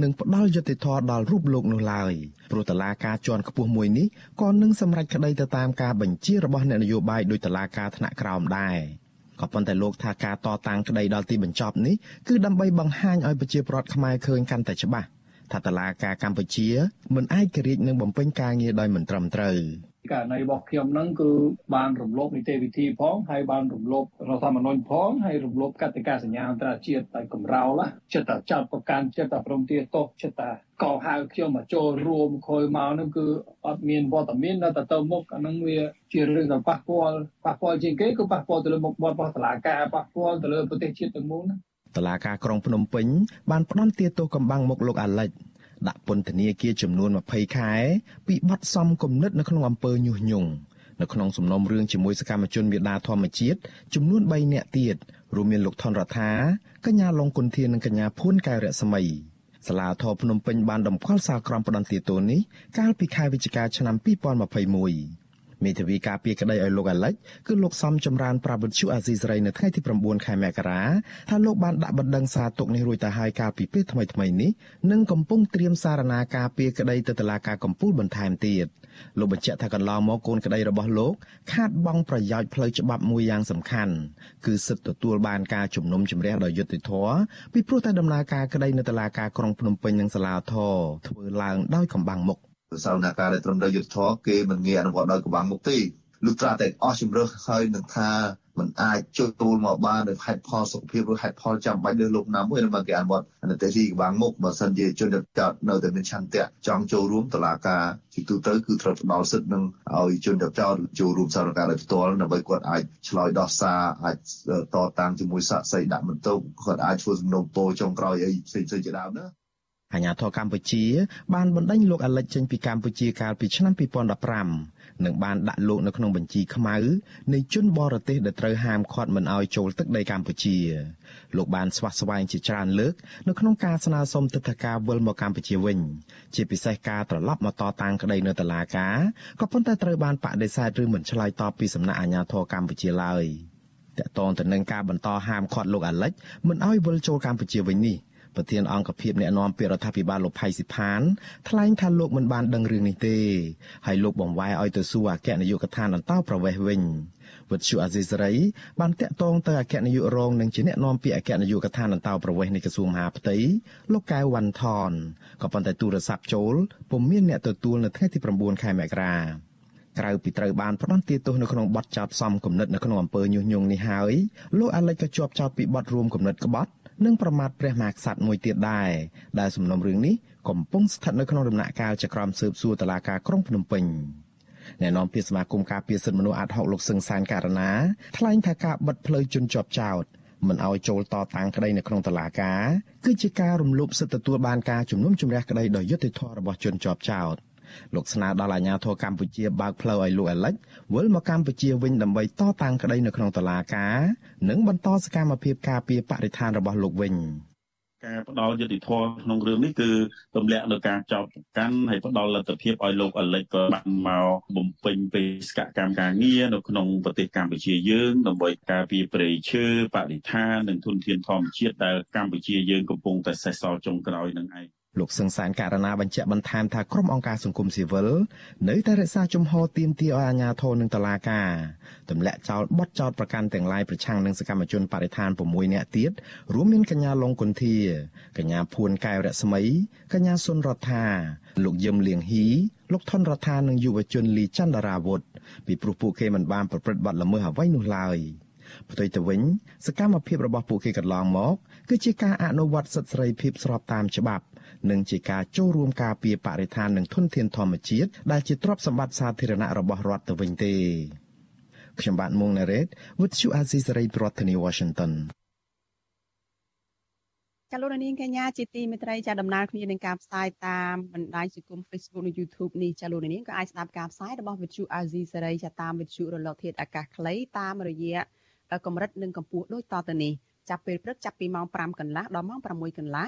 Speaker 10: នឹងផ្ដល់យុត្តិធម៌ដល់រូបលោកនោះឡើយព្រោះតឡាការជាន់ខ្ពស់មួយនេះក៏នឹងសម្រេចក្តីទៅតាមការបញ្ជារបស់អ្នកនយោបាយដោយតឡាការថ្នាក់ក្រោមដែរក៏ប៉ុន្តែលោកថាការតតាំងក្តីដល់ទីបញ្ចប់នេះគឺដើម្បីបង្ហាញឲ្យប្រជាពលរដ្ឋខ្មែរឃើញកាន់តែច្បាស់ថាតឡាការកម្ពុជាមិនឯករាជ្យនឹងបំពេញការងារដោយមិនត្រឹមត្រូវ។
Speaker 11: ករណីរបស់ខ្ញុំហ្នឹងគឺបានរំលោភនីតិវិធីផងហើយបានរំលោភរដ្ឋធម្មនុញ្ញផងហើយរំលោភកតិកាសញ្ញាអន្តរជាតិតែកំរោលចិត្តតែចោតប្រកាន់ចិត្តតែព្រមទាទោសចិត្តតែកោហៅខ្ញុំមកចូលរួមខូចមកហ្នឹងគឺអត់មានវត្តមាននៅតែទៅមុខអាហ្នឹងវាជារឿងដែលប៉ះពាល់ប៉ះពាល់ជាងគេគឺប៉ះពាល់ទៅលើមុខមាត់របស់តុលាការប៉ះពាល់ទៅលើប្រទេសជាតិទាំងមូលណា
Speaker 10: តឡាការក្រុងភ្នំពេញបានផ្ដន្ទាទោសកំបាំងមុខលោកអាលិច ដាក់ពន្ធនាគារចំនួន20ខែពីបទសំគំនិតនៅក្នុងអំពើញុះញង់នៅក្នុងសំណុំរឿងជាមួយសកម្មជនមេដាធម្មជាតិចំនួន3នាក់ទៀតរួមមានលោកថនរដ្ឋាកញ្ញាឡុងគុនធានិងកញ្ញាភួនកែវរស្មីសាលាធរភ្នំពេញបានដំកល់សារក្រមផ្ដន្ទាទោសនេះកាលពីខែវិច្ឆិកាឆ្នាំ2021 មេធាវីការពារក្តីឲ្យលោកអាលិចគឺលោកសំចម្រើនប្រាវិទ្យុអាស៊ីសេរីនៅថ្ងៃទី9ខែមករាថាលោកបានដាក់បណ្ដឹងសារទុកនេះរួចទៅហើយកាលពីពេលថ្មីៗនេះនិងកំពុងត្រៀមសារណាការពារក្តីទៅតុលាការកំពូលបន្ថែមទៀតលោកបញ្ជាក់ថាកន្លងមកកូនក្តីរបស់លោកខាតបង់ប្រយោជន៍ផ្លូវច្បាប់មួយយ៉ាងសំខាន់គឺសិទ្ធិទទួលបានការជំនុំជម្រះដោយយុត្តិធម៌ពីព្រោះតែដំណើរការក្តីនៅតុលាការក្រុងភ្នំពេញនិងសាលាធរធ្វើឡើងដោយកំបាំងមុខ
Speaker 12: សវនកម្មដែលត្រឹមត្រូវយុទ្ធធរគេមិនងាយអនុវត្តដោយកម្បាំងមុខទេលុះត្រាតែអស់ជំរឹះហើយនឹងថាมันអាចចូលមកបានដោយហេតុផលសុខភាពឬហេតុផលចាំបាច់លើលោកណាមួយនឹងគេអនុវត្តអនុទេទីកម្បាំងមុខបើសិនជាជនចោតនៅតែមានឆន្ទៈចង់ចូលរួមតឡាការជាទូទៅគឺត្រូវផ្ដល់សិទ្ធិនឹងឲ្យជនចោតចូលរួមសារការដោយផ្ទាល់ដើម្បីគាត់អាចឆ្លើយដោះសារអាចតតាំងជាមួយសាកសីដាក់បន្ទុកគាត់អាចធ្វើសំណុំពរចុងក្រោយអីផ្សេងៗជាដើមណា
Speaker 10: អាញាធរកម្ពុជា បានបណ្ដេញលោកអាលិចចេញពីកម្ពុជាកាលពីឆ្នាំ2015និងបានដាក់លោកនៅក្នុងបញ្ជីខ្មៅនៃជនបរទេសដែលត្រូវហាមឃាត់មិនឲ្យចូលទឹកដីកម្ពុជាលោកបានស្វាស្វែងជាច្រើនលើកនៅក្នុងការស្នើសុំទិដ្ឋាការវិលមកកម្ពុជាវិញ ជាពិសេសការត្រឡប់មកតតាំងក្តីនៅតុលាការក៏ប៉ុន្តែត្រូវបានបដិសេធឬមិនឆ្លើយតបពីសំណាក់អាជ្ញាធរកម្ពុជាឡើយតកតងទៅនឹងការបន្តហាមឃាត់លោកអាលិចមិនឲ្យវិលចូលកម្ពុជាវិញនេះ ប្រធានអង្គភិបអ្នកណែនាំពាក្យរដ្ឋាភិបាលលោកផៃស៊ីផានថ្លែងថាលោកមិនបានដឹងរឿងនេះទេហើយលោកបំវែឲ្យទៅសួរអគ្គនាយកដ្ឋានអន្តោប្រវេសន៍វិញវិទ្យុអាស៊ីសេរីបានតាក់ទងទៅអគ្គនាយករងនិងជាអ្នកនាំពាក្យអគ្គនាយកដ្ឋានអន្តោប្រវេសន៍នៃក្រសួងមហាផ្ទៃលោកកៅវ៉ាន់ថនក៏ប៉ុន្តែទូរស័ព្ទចូលពុំមានអ្នកទទួលនៅថ្ងៃទី9ខែមករាក្រៅពីត្រូវបានផ្ដន្ទាទោសនៅក្នុងបទចោទសំគំនិតនៅក្នុងអំពើញុះញង់នេះហើយលោកអាលិចក៏ជាប់ចោទពីបទរួមគំនិតក្បត់ និងប្រមាថព្រះមហាក្សត្រមួយទៀតដែរដែលសំណុំរឿងនេះកំពុងស្ថិតនៅក្នុងដំណាក់កាលចក្រមស៊ើបសួរតុលាការក្រុងភ្នំពេញអ្នកនាំពាក្យសមាគមការពារសិទ្ធិមនុស្សអាត់ហុកលោកសឹងសានករណាថ្លែងថាការបិទផ្លូវជនជាប់ចោតមិនឲ្យចូលតតាំងក្តីនៅក្នុងតុលាការគឺជាការរំលោភសិទ្ធិទទួលបានការជំនុំជម្រះក្តីដោយយុត្តិធម៌របស់ជនជាប់ចោត លោកស្នើដល់អាជ្ញាធរកម្ពុជាបើកផ្លូវឲ្យលោកអាលិចវិលមកកម្ពុជាវិញដើម្បីតតាំងក្តីនៅក្នុងតុលាការនិងបន្តសកម្មភាពការពារបរិស្ថានរបស់លោកវិញ
Speaker 13: ការផ្ដល់យុតិធម៌ក្នុងរឿងនេះគឺទម្លាក់នៅការចោទប្រកាន់ហើយផ្ដល់លទ្ធភាពឲ្យលោកអលិចក៏បានមកបំពេញបេសកកម្មការងារនៅក្នុងប្រទេសកម្ពុជាយើងដើម្បីការពារព្រៃឈើបរិស្ថាននិងធនធានធម្មជាតិដែលកម្ពុជាយើងកំពុងតែសេសសល់ចុងក្រោយនឹងឯង
Speaker 10: លោកសឹងសានករណីបញ្ជាក់បន្ថែមថាក្រុមអង្គការសង្គមស៊ីវិលនៅតែរក្សាជំហរទាមទារឲ្យអាជ្ញាធរនិងតុលាការទម្លាក់ចោលបទចោទប្រកាន់ទាំងឡាយប្រឆាំងនឹងសកម្មជនបរិស្ថាន6នាក់ទៀតរួមមានកញ្ញាឡុងគុន្ធាកញ្ញាភួនកែវរស្មីកញ្ញាសុនរដ្ឋាលោកយឹមលៀងហ៊ីលោកថនរដ្ឋានិងយុវជនលីចន្ទរាវុធពីព្រោះពួកគេមិនបានប្រព្រឹត្តបទល្មើសអ្វីនោះឡើយផ្ទុយទៅវិញសកម្មភាពរបស់ពួកគេកន្លងមកគឺជាការអនុវត្តសិទ្ធិសេរីភាពស្របតាមច្បាប់ និងជាការចូលរួមការពារបរិស្ថាននិងធនធានធម្មជាតិដែលជាទ្រព្យសម្បត្តិសាធារណៈរបស់រដ្ឋទៅវិញទេខ្ញុំបាទមុងណារ៉េត With you Azizi Saray ប្រធានាទី Washington
Speaker 4: ចាលោកនាងកញ្ញាជាទីមេត្រីចាដំណើរគ្នានឹងការផ្សាយតាមបណ្ដាញសង្គម Facebook និង YouTube នេះចាលោកនាងក៏អាចស្ដាប់ការផ្សាយរបស់ Vithu Azizi Saray ចាតាម Vithu រលកធាតុអាកាសខ្លីតាមរយៈកម្រិតនិងកម្ពស់ដូចតទៅនេះចាប់ពេលព្រឹកចាប់ពីម៉ោង5កន្លះដល់ម៉ោង6កន្លះ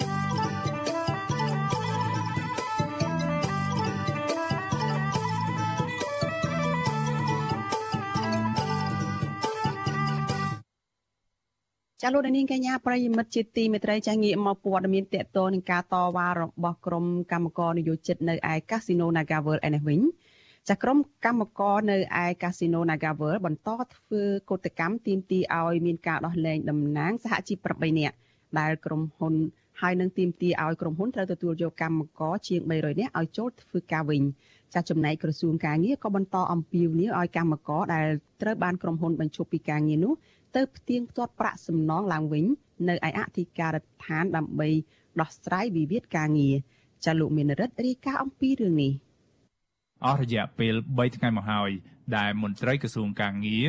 Speaker 4: ចាលោកនាងកញ្ញាប្រិយមិត្តជាទីមេត្រីចាងាកមកព័ត៌មានតកតនឹងការតវ៉ារបស់ក្រុមកម្មករនយោជិតនៅឯកាស៊ីណូ Nagavel ឯនេះវិញចាក្រុមកម្មករនៅឯកាស៊ីណូ Nagavel បន្តធ្វើកោតកម្មទាមទារឲ្យមានការដោះលែងតំណាងសហជីព8នាក់ដែលក្រុមហ៊ុនហើយនឹងទាមទារឲ្យក្រុមហ៊ុនត្រូវទទួលយកកម្មករជាង300នាក់ឲ្យចូលធ្វើការវិញចាចំណែកក្រសួងការងារក៏បន្តអំពាវនាវឲ្យកម្មករដែលត្រូវបានក្រុមហ៊ុនបញ្ឈប់ពីការងារនោះ ទៅផ្ទៀងផ្ទាត់ប្រាក់សំណងឡើងវិញ នៅឯអធិការដ្ឋានដើម្បីដោះស្រាយវិវាទការងារចាលោកមានរិទ្ធរាយការណ៍អំពីរឿងនេះ
Speaker 2: អស់រយៈពេល3ថ្ងៃមកហើយដែលមន្ត្រីក្រសួងការងារ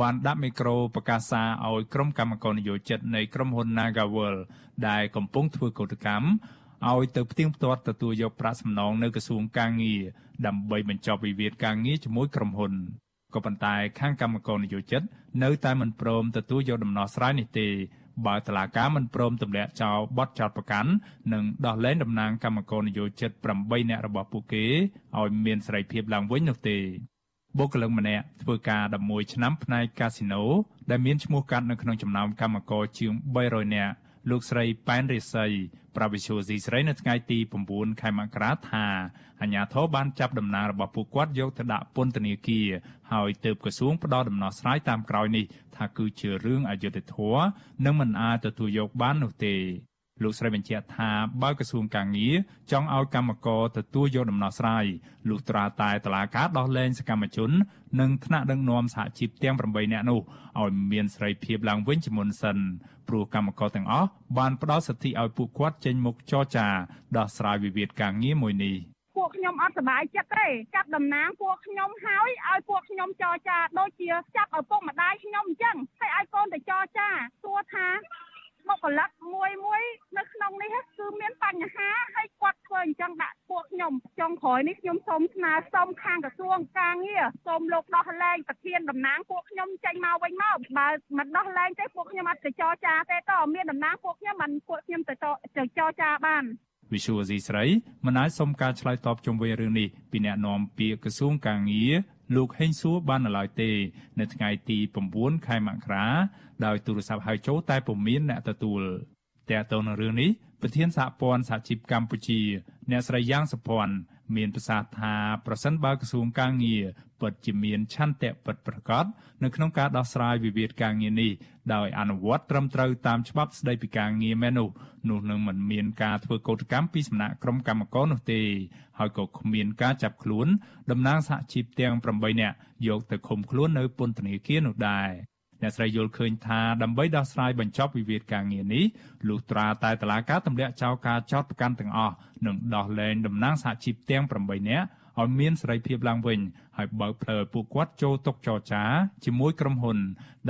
Speaker 2: បានដាក់មីក្រូប្រកាសសារឲ្យក្រុមកម្មការនយោជិតនៃក្រុមហ៊ុន Nagawal ដែលកំពុងធ្វើកោតកម្មឲ្យទៅផ្ទៀងផ្ទាត់ទទួលយកប្រាក់សំណងនៅក្រសួងការងារដើម្បីបញ្ចប់វិវាទការងារជាមួយក្រុមហ៊ុន ក៏ប៉ុន្តែខាងកម្មករនយោជិតនៅតែមិនព្រមទទួលយកដំណោះស្រាយនេះទេបើតឡាការមិនព្រមទម្លាក់ចោលបទចោតប្រកាន់និងដោះលែងតំណាងកម្មករនយោជិត8នាក់របស់ពួកគេឲ្យមានសេរីភាពឡើងវិញនោះទេបុគ្គលិកម្នាក់ធ្វើការ11ឆ្នាំផ្នែកកាស៊ីណូដែលមានឈ្មោះកាត់នៅក្នុងចំណោមកម្មករជាង300នាក់ លោកស្រីប៉ែនរិស័យប្រវិសុយស៊ីស្រីនៅថ្ងៃទី9ខែមករាថាអាជ្ញាធរបានចាប់តំណាងរបស់ពួកគាត់យកទៅដាក់ពន្ធនាគារហើយទើបក្រសួងផ្ដល់ដំណោះស្រាយតាមក្រោយនេះថាគឺជារឿងអយុត្តិធម៌និងមិនអាចទទួលយកបាននោះទេ លោកស្រីបញ្ជាក់ថាបើក្រសួងកាងារចង់ឲ្យកម្មករទទួលយកដំណោះស្រាយលុះត្រាតែតឡាការដោះលែងសកម្មជន និងថ្នាក់ដឹកនាំសហជីពទាំង8នាក់នោះឲ្យមានសេរីភាពឡើងវិញជាមុនសិនព្រោះកម្មករទាំងអស់បានផ្ដល់សិទ្ធិឲ្យពួកគាត់ចេញមុខចរចាដោះស្រាយវិវាទការងារមួយនេះ
Speaker 6: ពួកខ្ញុំអត់សុបាយចិត្តទេចាប់តំណាងពួកខ្ញុំហើយឲ្យពួកខ្ញុំចរចាដូចជាចាប់ឪពុកម្ដាយខ្ញុំអញ្ចឹងហើយឲ្យកូនទៅចរចាសួរថា បុគ្គលិកមួយមួយនៅក្នុងនេះគឺមានបញ្ហាហើយគាត់ធ្វើអញ្ចឹងដាក់ពួកខ្ញុំចុងក្រោយនេះខ្ញុំសូមស្នើសុំខាងក្រសួងការងារសូមលោកដោះលែងប្រធានតំណាងពួកខ្ញុំចេញមកវិញមកបើមិនដោះលែងទេពួកខ្ញុំអត់ទៅចរចាទេតមានតំណាងពួកខ្ញុំមិនពួកខ្ញុំទៅទៅចរចាបាន
Speaker 2: វិសុវអេស៊ីស្រីមិនអាចសុំការឆ្លើយតបជុំវិញរឿងនេះពីអ្នកនាំពាក្យក្រសួងកាងារលោកហេងសួរបាននៅឡើយទេ នៅថ្ងៃទី9ខែមករាដោយទូរស័ព្ទហៅចូលតែពុំមានអ្នកទទួលតែទៅនឹងរឿងនេះ ប្រធានសហព័ន្ធសហជីពកម្ពុជា អ្នកស្រីយ៉ាងសុភ័ណ្ឌមានប្រសាសន៍ថាប្រសិនបើក្រសួងកាងារពិតជាមានឆន្ទៈពិតប្រាកដនៅក្នុងការដោះស្រាយវិវាទការងារនេះដោយអនុវត្តត្រឹមត្រូវតាមច្បាប់ស្តីពីការងារមែននោះនោះនឹងមិនមានការធ្វើកោតកម្មពីសំណាក់ក្រុមកម្មករនោះទេហើយក៏គ្មានការចាប់ខ្លួនតំណាងសហជីពទាំង8នាក់យកទៅឃុំខ្លួននៅពន្ធនាគារនោះដែរ អ្នកស្រីយល់ឃើញថាដើម្បីដោះស្រាយបញ្ចប់វិវាទការងារនេះលុះត្រាតែតឡាការទម្លាក់ចោលការចោទប្រកាន់ទាំងអស់និងដោះលែងតំណាងសហជីពទាំង8នាក់ឲ្យមានសេរីភាពឡើងវិញហើយបើកផ្លូវឲ្យពួកគាត់ចូលតុចរចាជាមួយក្រុមហ៊ុន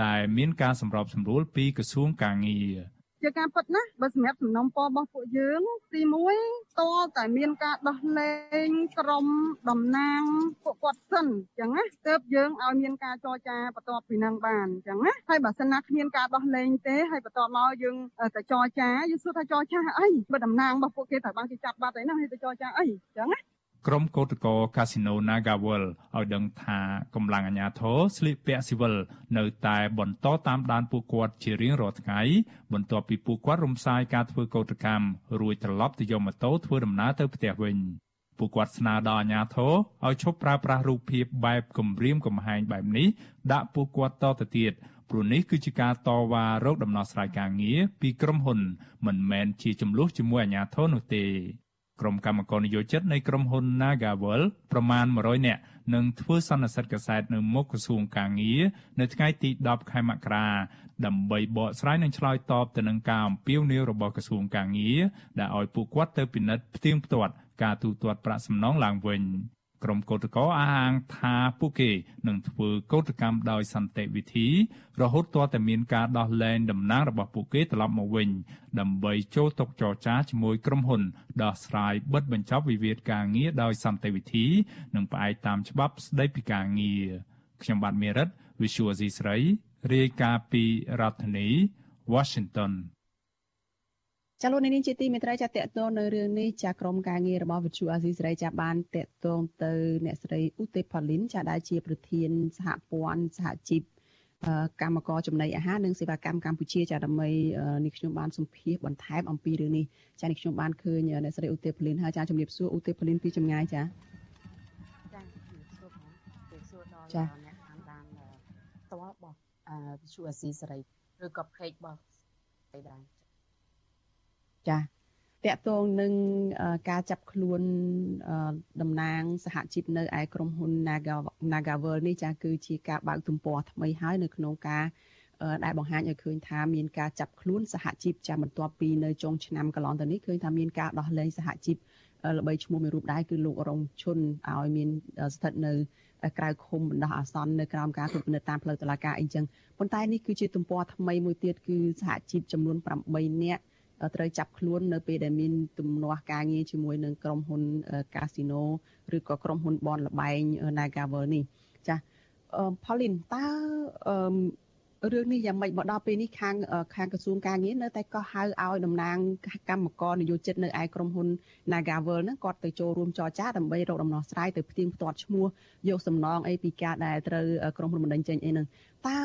Speaker 2: ដែលមានការសម្របសម្រួលពីក្រសួងកាងារ
Speaker 6: ជាការពិតណាបើសម្រាប់សំណុំពររបស់ពួកយើង ទី1តតែមានការដោះលែងក្រុមតំណាងពួកគាត់សិនអញ្ចឹងណាទើបយើងឲ្យមានការចរចាបន្ទាប់ពីនឹងបានអញ្ចឹងណាហើយបើសិនណាគ្មានការដោះលែងទេហើយបន្ទាប់មកយើងទៅចរចាយើងសួរថាចរចាអីបើតំណាងរបស់ពួកគេត្រូវបានគេចាប់បាត់ហើយណាហើយទៅចរចាអីអញ្ចឹងណា
Speaker 2: ក្រុមកោតក្រកាស៊ីណូ Nagawal ឲ្យដឹងថាកម្លាំងអាជ្ញាធរស្លៀកពាក់ស៊ីវិលនៅតែបន្តតាមដានពួកគាត់ជារៀងរាល់ថ្ងៃបន្ទាប់ពីពួកគាត់រំសាយការធ្វើកោតកម្មរួចត្រឡប់ទៅយកម៉ូតូធ្វើដំណើរទៅផ្ទះវិញពួកគាត់ស្នើដល់អាជ្ញាធរឲ្យឈប់ប្រើប្រាស់រូបភាពបែបគំរាមកំហែងបែបនេះដាក់ពួកគាត់តទៅទៀតព្រោះនេះគឺជាការតវ៉ារោគដំណោះស្រាយការងារពីក្រុមហ៊ុនមិនមែនជាចំនួនជាមួយអាជ្ញាធរនោះទេ ក្រុមកម្មករនិយោជិតនៃក្រុមហ៊ុន Nagawal ប្រមាណ100នាក់នឹងធ្វើសន្និសីទកសែតនៅមុខក្រសួងកាងារនៅថ្ងៃទី10ខែមករាដើម្បីបកស្រាយនិងឆ្លើយតបទៅនឹងការអំពាវនាវរបស់ក្រសួងកាងារដែលឲ្យពួកគាត់ទៅពិនិត្យផ្ទៀងផ្ទាត់ការទូទាត់ប្រាក់សំណងឡើងវិញ ក្រុមកោតក្រអះអាងថាពួកគេនឹងធ្វើកោតកម្មដោយសន្តិវិធី រហូតទាល់តែមានការដោះលែងតំណាងរបស់ពួកគេត្រឡប់មកវិញ ដើម្បីចូលតុចរចាជាមួយក្រុមហ៊ុនដោះស្រាយបិទបញ្ចប់វិវាទការងារដោយសន្តិវិធី និងផ្អែកតាមច្បាប់ស្តីពីការងារខ្ញុំបាទមេរិត Visual C ស្រីរាយការណ៍ពីរដ្ឋធានី Washington
Speaker 4: ចាលោកនាងជាទីមេត្រីចាតកតងនៅរឿងនេះចាក្រុមការងាររបស់វិទ្យុអាស៊ីសេរីចាបានតកតងទៅអ្នកស្រីឧទេផាលីនចាដែលជាប្រធានសហព័ន្ធសហជីពកម្មករចំណីអាហារនិងសេវាកម្មកម្ពុជាចាដើម្បីនេះខ្ញុំបានសម្ភាសបន្ថែមអំពីរឿងនេះចានេះខ្ញុំបានឃើញអ្នកស្រីឧទេផាលីនហើយចាជំរាបសួរឧទេផាលីនពីចម្ងាយចាចា
Speaker 14: ជំរាបសួរផងជំរាបសួរដល់អ្នកតាមដានផ្ទាល់របស់វិទ្យុអាស៊ីសេរីឬក៏ page របស់ស្រីដែរ
Speaker 4: ចាតកតងនឹងការចាប់ខ្លួនតំណាងសហជីពនៅឯក្រុមហ៊ុន Nagavel នេះចាគឺជាការបើកទំព័រថ្មីហើយនៅក្នុងការដែលបង្ហាញឲ្យឃើញថាមានការចាប់ខ្លួនសហជីពចាំបន្ទាប់ពីនៅចុងឆ្នាំកន្លងទៅនេះឃើញថាមានការដោះលែងសហជីពល្បីឈ្មោះមួយរូបដែរគឺលោករងឈុនឲ្យមានស្ថិតនៅក្រៅឃុំបណ្ដោះអាសន្ននៅក្រោមការត្រួតពិនិត្យតាមផ្លូវតុលាការអីចឹងប៉ុន្តែនេះគឺជាទំព័រថ្មីមួយទៀតគឺសហជីពចំនួន8នាក់ ត្រូវចាប់ខ្លួននៅពេលដែលមានទំនាស់ការងារជាមួយនឹងក្រុមហ៊ុនកាស៊ីណូឬក៏ក្រុមហ៊ុនបនលបែង Nagavel នេះចាផលីនតើ រឿងនេះយ៉ាងម៉េចមកដល់ពេលនេះខាងខាងក្រសួងការងារនៅតែក៏ហៅឲ្យតំណាងកម្មករនយោជិតនៅឯក្រុមហ៊ុន Nagavel ហ្នឹងគាត់ទៅចូលរួមចរចាដើម្បីរកដំណោះស្រាយទៅផ្ទៀងផ្ទាត់ឈ្មោះយកសំណងអីពីការដែលត្រូវក្រុមហ៊ុនបណ្ដឹងចេញអីហ្នឹងតើ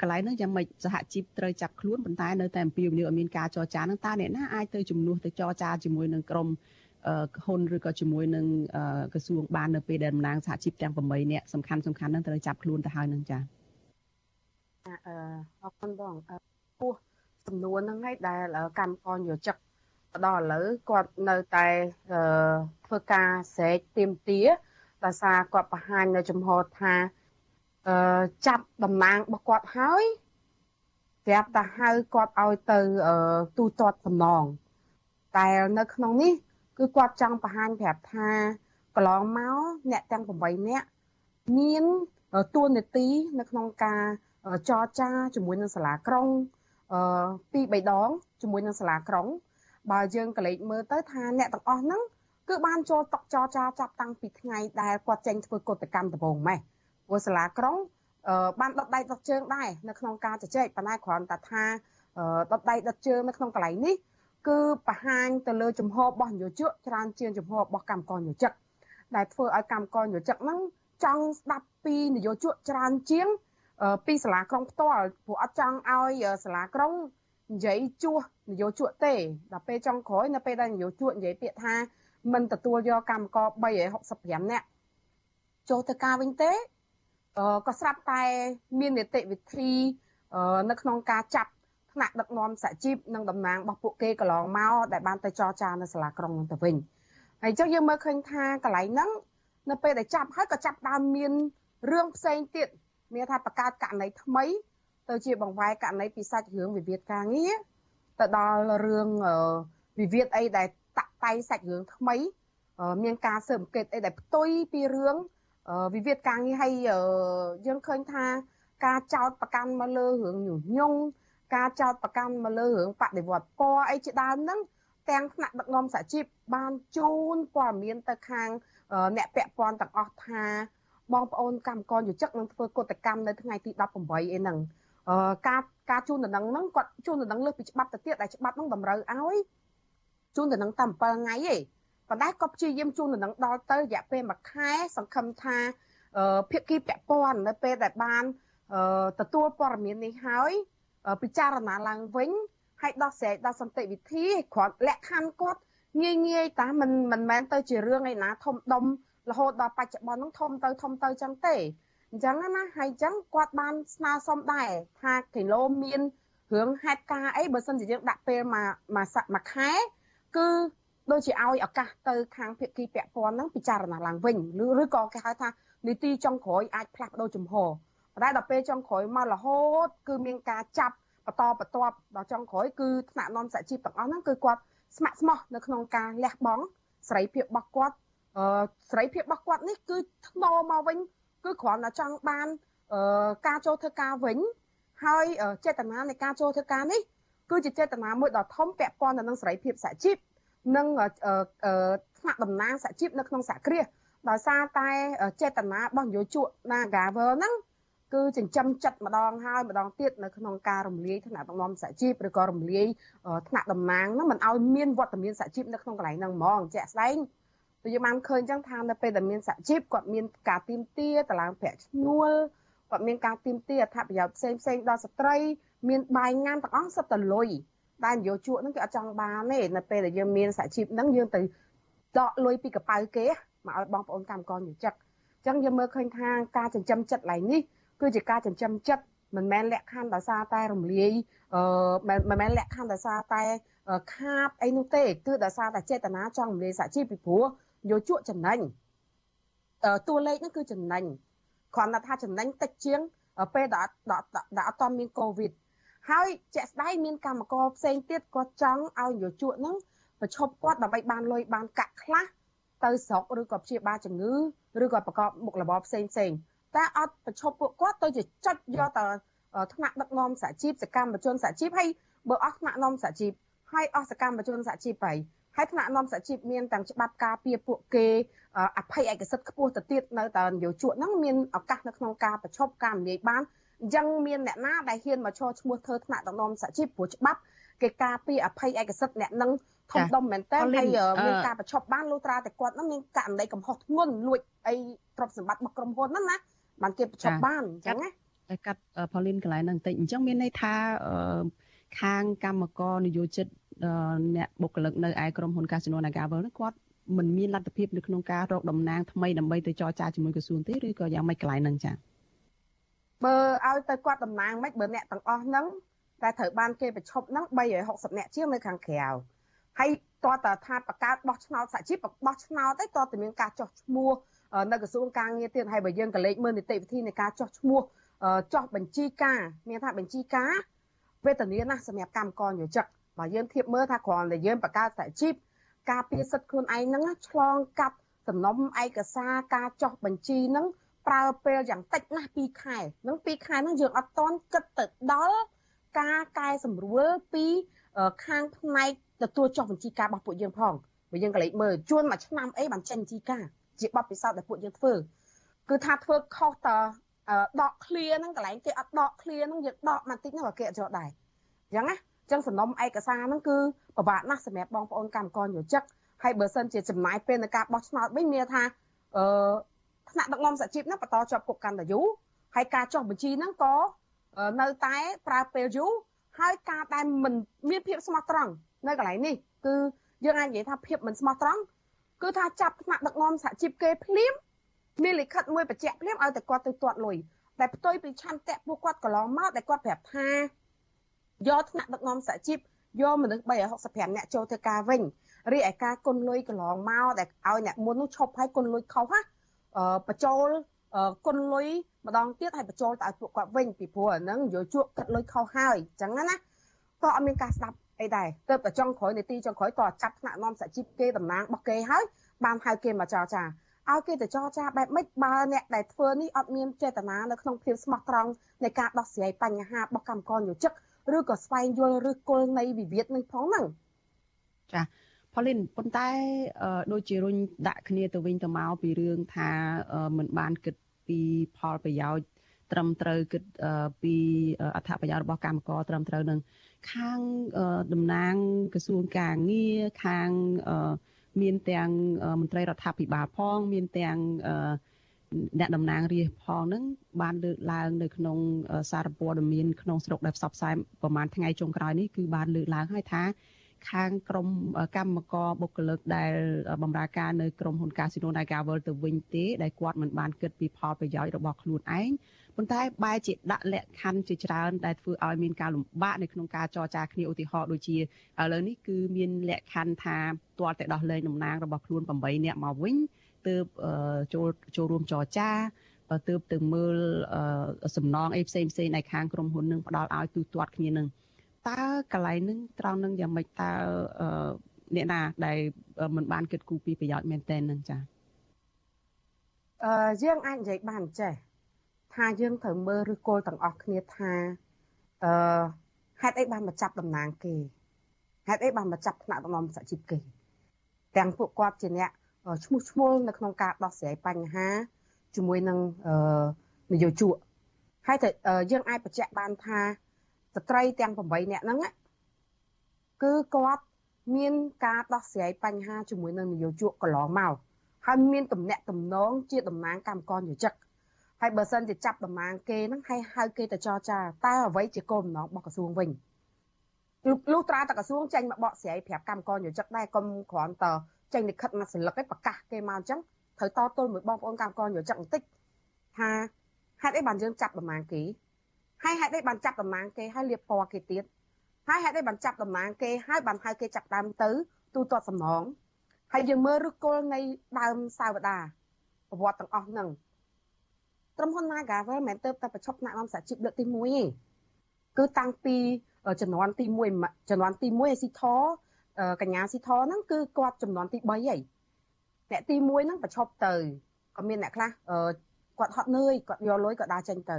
Speaker 4: កន្លែងហ្នឹងយ៉ាងម៉េចសហជីពត្រូវចាប់ខ្លួនប៉ុន្តែនៅតែអំពាវនាវឲ្យមានការចរចាហ្នឹងតើអ្នកណាអាចទៅជំនួសទៅចរចាជាមួយនឹងក្រុមហ៊ុនឬក៏ជាមួយនឹងក្រសួងបាននៅពេលដែលតំណាងសហជីពទាំង8នាក់សំខាន់សំខាន់ហ្នឹងត្រូវចាប់ខ្លួនទៅហើយនឹងចា៎
Speaker 14: អឺអរគុណបងពោះចំនួនហ្នឹងឯងដែលកម្មករយោជិកដល់ឥឡូវគាត់នៅតែធ្វើការស្រែកទៀមទាដោយសារគាត់បង្ហាញនៅចំហថាអឺចាប់តំណាងរបស់គាត់ហើយប្រាប់តែហៅគាត់ឲ្យទៅទូទាត់សំណងតែនៅក្នុងនេះ គឺគាត់ចង់បង្ហាញប្រាប់ថាកន្លងមកអ្នកទាំង8នាក់មានតួនាទីនៅក្នុងការ ចរចាជាមួយនឹងសាលាក្រុងអឺពីរបីដងជាមួយនឹងសាលាក្រុង បើយើងកលេចមើលទៅថាអ្នកទាំងអស់ហ្នឹងគឺបានចូលតុចរចាចាប់តាំងពីថ្ងៃដែលគាត់ចេញធ្វើកតកម្មដំបូងម៉េះព្រោះសាលាក្រុងអឺបានដុតដៃដុតជើងដែរនៅក្នុងការជជែកប៉ុន្តែគ្រាន់តែថាដុតដៃដុតជើងនៅក្នុងកន្លែងនេះគឺបង្ហាញទៅលើជំហររបស់នយោជកច្រើនជាងជំហររបស់កម្មករនយោជកដែលធ្វើឲ្យកម្មករនយោជកហ្នឹងចង់ស្ដាប់ពីនយោជកច្រើនជាង ពីសាលាក្រុងផ្ទាល់ព្រោះអត់ចង់ឲ្យសាលាក្រុងនិយាយជួសនយោជកទេដល់ពេលចុងក្រោយនៅពេលដែលនយោជកនិយាយពាក្យថាមិនទទួលយកកម្មករ365នាក់ចូលទៅការវិញទេក៏ស្រាប់តែមាននីតិវិធីនៅក្នុងការចាប់ថ្នាក់ដឹកនាំសហជីពនិងតំណាងរបស់ពួកគេកន្លងមកដែលបានទៅចរចានៅសាលាក្រុងនោះទៅវិញហើយចុះយើងមើលឃើញថាកន្លែងហ្នឹងនៅពេលដែលចាប់ហើយក៏ចាប់ដើមមានរឿងផ្សេងទៀត មានថាបង្កើតករណីថ្មី ទៅជាបង្វែរករណីពីសាច់រឿងវិវាទការងារទៅដល់រឿងវិវាទអីដែលតាក់តៃសាច់រឿងថ្មី មានការស៊ើបអង្កេតអីដែលផ្ទុយពីរឿងវិវាទការងារហើយយើងឃើញថាការចោតប្រកាន់មកលើរឿងញុះញង់ការចោតប្រកាន់មកលើរឿងបដិវត្តពណ៌អីជាដើមហ្នឹងទាំងថ្នាក់ដឹកនាំសហជីពបានជូនព័ត៌មានទៅខាងអ្នកពាក់ព័ន្ធទាំងអស់ថា បងប្អូនកម្មករយុជិកនឹងធ្វើកតកម្មនៅថ្ងៃទី18អីហ្នឹងអឺការការជូនដំណឹងហ្នឹងគាត់ជូនដំណឹងលើសពីច្បាប់ទៅទៀតដែលច្បាប់ហ្នឹងតម្រូវឲ្យជូនដំណឹងតែ7ថ្ងៃទេប៉ុន្តែក៏ព្យាយាមជូនដំណឹងដល់ទៅរយៈពេល1ខែសង្ឃឹមថាភាគីពាក់ព័ន្ធនៅពេលដែលបានទទួលព័ត៌មាននេះហើយពិចារណាឡើងវិញហើយដោះស្រាយដល់សន្តិវិធីគ្រាន់លក្ខខណ្ឌគាត់ងាយងាយតាមិនមិនមែនទៅជារឿងឯណាធំដុំ រហូតដល់បច្ចុប្បន្នហ្នឹងធំទៅធំទៅចឹងទេអញ្ចឹងណាហើយអញ្ចឹងគាត់បានស្នើសុំដែរថាគីឡូមានរឿងហេតុការអីបើសិនជាយើងដាក់ពេលមួយមួយខែគឺដូចជាឲ្យឱកាសទៅខាងភាគីពាក់ព័ន្ធហ្នឹងពិចារណាឡើងវិញឬឬក៏គេហៅថានីតិចុងក្រោយអាចផ្លាស់ប្ដូរជំហរប៉ុន្តែដល់ពេលចុងក្រោយមករហូត គឺមានការចាប់បន្តបន្ទាប់ដល់ចុងក្រោយគឺថ្នាក់នាំសហជីពទាំងអស់ហ្នឹងគឺគាត់ស្ម័គ្រស្មោះនៅក្នុងការលះបង់សេរីភាពរបស់គាត់អឺ សេរីភាពរបស់គាត់នេះគឺថ្នមមកវិញ គឺគ្រាន់តែចង់បានអឺការចូលធ្វើការវិញ ហើយចេតនានៃការចូលធ្វើការនេះគឺជាចេតនាមួយដ៏ធំពាក់ព័ន្ធទៅនឹងសេរីភាពសហជីពនិងថ្នាក់តំណាងសហជីពនៅក្នុងសហគ្រាសដោយសារតែចេតនារបស់នយោជក Nagavel ហ្នឹងគឺចិញ្ចឹមចិត្តម្ដងហើយម្ដងទៀតនៅក្នុងការរំលាយថ្នាក់ដឹកនាំសហជីពឬក៏រំលាយថ្នាក់តំណាងហ្នឹងមិនឲ្យមានវត្តមានសហជីពនៅក្នុងកន្លែងហ្នឹងហ្មងជាក់ស្ដែង ទៅយើងបានឃើញចឹងថានៅពេលដែលមានសហជីពគាត់មានការទៀមទាតឡើងប្រាក់ឈ្នួលគាត់មានការទៀមទាអត្ថប្រយោជន៍ផ្សេងផ្សេងដល់ស្ត្រី មានបាយញ៉ាំទាំងអស់សុទ្ធតែលុយដែលនយោជកហ្នឹងគេអត់ចង់បានទេនៅពេលដែលយើងមានសហជីពហ្នឹងយើងទៅដកលុយពីកប៉ៅគេមកឲ្យបងប្អូនកម្មករយុជិកអញ្ចឹងយើងមើលឃើញថាការចិញ្ចឹមចិត្តឡើងនេះគឺជាការចិញ្ចឹមចិត្តមិនមែនលក្ខខណ្ឌដោយសារតែរំលាយអឺមិនមែនលក្ខខណ្ឌដោយសារតែខាតអីនោះទេគឺដោយសារតែចេតនាចង់រំលាយសហជីពពីព្រោះ យោជកចំណេញតួលេខហ្នឹងគឺចំណេញគ្រាន់តែថាចំណេញតិចជាងពេលដែលដែលអត់តមានកូវីដហើយជាក់ស្ដែងមានកម្មករផ្សេងទៀតគាត់ចង់ឲ្យយោជកហ្នឹងប្រឈប់គាត់ដើម្បីបានលុយបានកាក់ខ្លះទៅស្រុកឬក៏ព្យាបាលជំងឺឬក៏ប្រកបមុខរបរផ្សេងផ្សេងតែអត់ប្រឈប់ពួកគាត់ទៅជាចុចយកតថ្នាក់ដឹកនាំសហជីពសកម្មជនសហជីពហើយបើអស់ថ្នាក់នាំសហជីពហើយអស់សកម្មជនសហជីពហើយ ហើយថ្នាក់នាំសហជីពមានទាំងច្បាប់ការពារពួកគេអភ័យឯកសិទ្ធិខ្ពស់ទៅទៀតនៅតែនយោជកហ្នឹងមានឱកាសនៅក្នុងការប្រឈប់ការនិយាយបានអញ្ចឹងមានអ្នកណាដែលហ៊ានមកឈរឈ្មោះធ្វើថ្នាក់ដឹកនាំសហជីពព្រោះច្បាប់គេការពារអភ័យឯកសិទ្ធិអ្នកនឹងធំដុំមែនតើហើយមានការប្រឈប់បានលុះត្រាតែគាត់ហ្នឹងមានករណីកំហុសធ្ងន់លួចអីទ្រព្យសម្បត្តិរបស់ក្រុមហ៊ុនហ្នឹងណាបានគេប្រឈប់បានអញ្ចឹងណា
Speaker 4: តែកាត់ផលីនកន្លែងហ្នឹងបន្តិចអញ្ចឹងមានន័យថាខាងកម្មករនយោជិត អ្នកបុគ្គលិកនៅឯក្រុមហ៊ុន Casino Nagavel ហ្នឹងគាត់មិនមានលទ្ធភាពនៅក្នុងការរកតំណាងថ្មីដើម្បីទៅចរចាជាមួយក្រសួងទេឬក៏យ៉ាងម៉េចកន្លែងហ្នឹងចា៎
Speaker 14: បើឲ្យទៅគាត់តំណាងមិនបើអ្នកទាំងអស់ហ្នឹងតែត្រូវបានគេប្រឈប់ហ្នឹង360នាក់ជាងនៅខាងក្រៅហើយតើតើថាបង្កើតបោះឆ្នោតសហជីពបោះឆ្នោតទៅតើតើមានការចោះឈ្មោះនៅក្រសួងការងារទៀតហើយបើយើងក៏លេខមើលនីតិវិធីនៃការចោះឈ្មោះចោះបញ្ជីការមានថាបញ្ជីការវេទនាណាស់សម្រាប់កម្មករយោជិក បើយើងធៀបមើលថាគ្រាន់តែយើងបង្កើតសហជីពការពារសិទ្ធិខ្លួនឯងហ្នឹងឆ្លងកាត់សំណុំឯកសារការចោះបញ្ជីហ្នឹងប្រើពេលយ៉ាងតិចណាស់2ខែហ្នឹង2ខែហ្នឹងយើងអត់តន់គិតទៅដល់ការកែសម្រួលពីខាងផ្នែកទទួលចុះបញ្ជីការរបស់ពួកយើងផងបើយើងក៏លេខមើលជួនមួយឆ្នាំអីបានចេញបញ្ជីការជាបទពិសោធន៍ដែលពួកយើងធ្វើគឺថាធ្វើខុសតដកឃ្លាហ្នឹងកន្លែងគេអត់ដកឃ្លាហ្នឹងយើងដកបន្តិចហ្នឹងក៏គេអត់យកដែរអញ្ចឹងណាអញ្ចឹងសំណុំឯកសារហ្នឹងគឺពិបាកណាស់សម្រាប់បងប្អូនកម្មករយោជិកហើយបើសិនជាចំណាយពេលในការបោះឆ្នោតវិញមានថាអឺថ្នាក់ដឹកនាំសហជីពហ្នឹងបន្តជាប់គុកកាន់តែយូរហើយការចុះបញ្ជីហ្នឹងក៏នៅតែប្រើពេលយូរហើយការដែលមិនមានភាពស្មោះត្រង់នៅកន្លែងនេះគឺយើងអាចនិយាយថាភាពមិនស្មោះត្រង់គឺថាចាប់ថ្នាក់ដឹកនាំសហជីពគេភ្លាមមានលិខិតមួយបញ្ជាក់ភ្លាមឲ្យតែគាត់ទៅទាត់លុយតែផ្ទុយពីឆន្ទៈពួកគាត់កន្លងមកដែលគាត់ប្រាប់ថា យកថ្នាក់ដឹកនាំសហជីពយកមនុស្ស365អ្នកចូលធ្វើការវិញរីឯការគុណលុយកន្លងមកដែលឲ្យអ្នកមុននោះឈប់ឲ្យគុណលុយខុសណាអឺបញ្ចូលគុណលុយម្ដងទៀតឲ្យបញ្ចូលទៅឲ្យពួកគាត់វិញពីព្រោះអាហ្នឹងយកជក់កាត់លុយខុសហើយអញ្ចឹងណាក៏អត់មានការស្ដាប់អីដែរទៅតែចុងក្រោយនីតិចុងក្រោយក៏ចាប់ថ្នាក់នាំសហជីពគេតំណាងរបស់គេហើយបានហៅគេមកចរចាឲ្យគេទៅចរចាបែបម៉េចបើអ្នកដែលធ្វើនេះអត់មានចេតនានៅក្នុងភាពស្មោះត្រង់នៃការដោះស្រាយបញ្ហារបស់កម្មករយោជិក ឬក៏ស្វែងយល់ឬគល់នៃវិវាទនឹងផងហ្នឹង
Speaker 4: ចាផលិនប៉ុន្តែដូចជារុញដាក់គ្នាទៅវិញទៅមកពីរឿងថាមិនបានគិតពីផលប្រយោជន៍ត្រឹមត្រូវគិតពីអត្ថប្រយោជន៍របស់កម្មករត្រឹមត្រូវនឹងខាងតំណាងក្រសួងការងារខាងមានទាំងមន្ត្រីរដ្ឋាភិបាលផង មានទាំងអ្នកតំណាងរាស្ត្រផងហ្នឹងបានលើកឡើងនៅក្នុងសារព័ត៌មានក្នុងស្រុកដែលផ្សព្វផ្សាយប្រហែលថ្ងៃចុងក្រោយនេះគឺបានលើកឡើងហើយថាខាងក្រមកម្មករបុគ្គលិកដែលបម្រើការនៅក្រមហ៊ុន Casino Nagavel ទៅវិញទេដែលគាត់មិនបានគិតពីផលប្រយោជន៍របស់ខ្លួនឯងប៉ុន្តែបែរជាដាក់លក្ខខណ្ឌជាច្រើនដែលធ្វើឲ្យមានការលំបាកនៅក្នុងការចរចាគ្នាឧទាហរណ៍ដូចជាឥឡូវនេះគឺមានលក្ខខណ្ឌថាទាល់តែដោះលែងតំណាងរបស់ខ្លួន8នាក់មកវិញ ទើបចូលចូលរួមចរចាទើបទៅមើលសំណងអីផ្សេងផ្សេងในខាងក្រុមហ៊ុននឹងផ្ដល់ឲ្យទូទាត់គ្នានឹងតើកន្លែងនឹងត្រង់នឹងយ៉ាងម៉េចតើអ្នកណាដែលមិនបានគិតគូរពីប្រយោជន៍មែនតែននឹងចា
Speaker 14: អឺយើងអាចនិយាយបានចេះថាយើងត្រូវមើលឬគល់ទាំងអស់គ្នាថាអឺហេតុអីបានមកចាប់តំណាងគេហេតុអីបានមកចាប់ថ្នាក់ដឹកនាំសហជីពគេទាំងពួកគាត់ជាអ្នក ឈ្មោះឈ្មោះនៅក្នុងការដោះស្រាយបញ្ហាជាមួយនឹងនយោជកហើយតែយើងអាចបញ្ជាក់បានថាស្ត្រីទាំង8នាក់ហ្នឹងគឺគាត់មានការដោះស្រាយបញ្ហាជាមួយនឹងនយោជកកន្លងមកហើយមានតំណែងតំណងជាតំណាងកម្មករយោជិកហើយបើសិនជាចាប់តំណាងគេហ្នឹងហើយហៅគេទៅចរចាតើអ្វីជាគោលបំណងរបស់ក្រសួងវិញលុះត្រាតែក្រសួងចេញមកបកស្រាយប្រាប់កម្មករយោជិកដែរកុំគ្រាន់តែ ចេញលិខិតមកសិលឹកឯងប្រកាសគេមកអញ្ចឹងត្រូវតទល់មួយបងប្អូនកម្មករយោជិកបន្តិចថាហេតុអីបានយើងចាប់តំណាងគេហើយហេតុអីបានចាប់តំណាងគេហើយលៀបពណ៌គេទៀតហើយហេតុអីបានចាប់តំណាងគេហើយបានហៅគេចាប់ដើមទៅទូទាត់សំណងហើយយើងមើលឫសគល់នៃដើមសាវតាប្រវត្តិទាំងអស់ហ្នឹងក្រុមហ៊ុន Nagavel មិនមែនទៅតែប្រឈប់ថ្នាក់នាំសហជីពលើកទី1ទេគឺតាំងពីចំនួនទី1ចំនួនទី1ឯស៊ីថ កញ្ញាស៊ីថហ្នឹងគឺគាត់ចំនួនទី3ហើយអ្នកទី1ហ្នឹងប្រឈប់ទៅក៏មានអ្នកខ្លះគាត់ហត់នឿយគាត់យកលុយគាត់ដើរចេញទៅ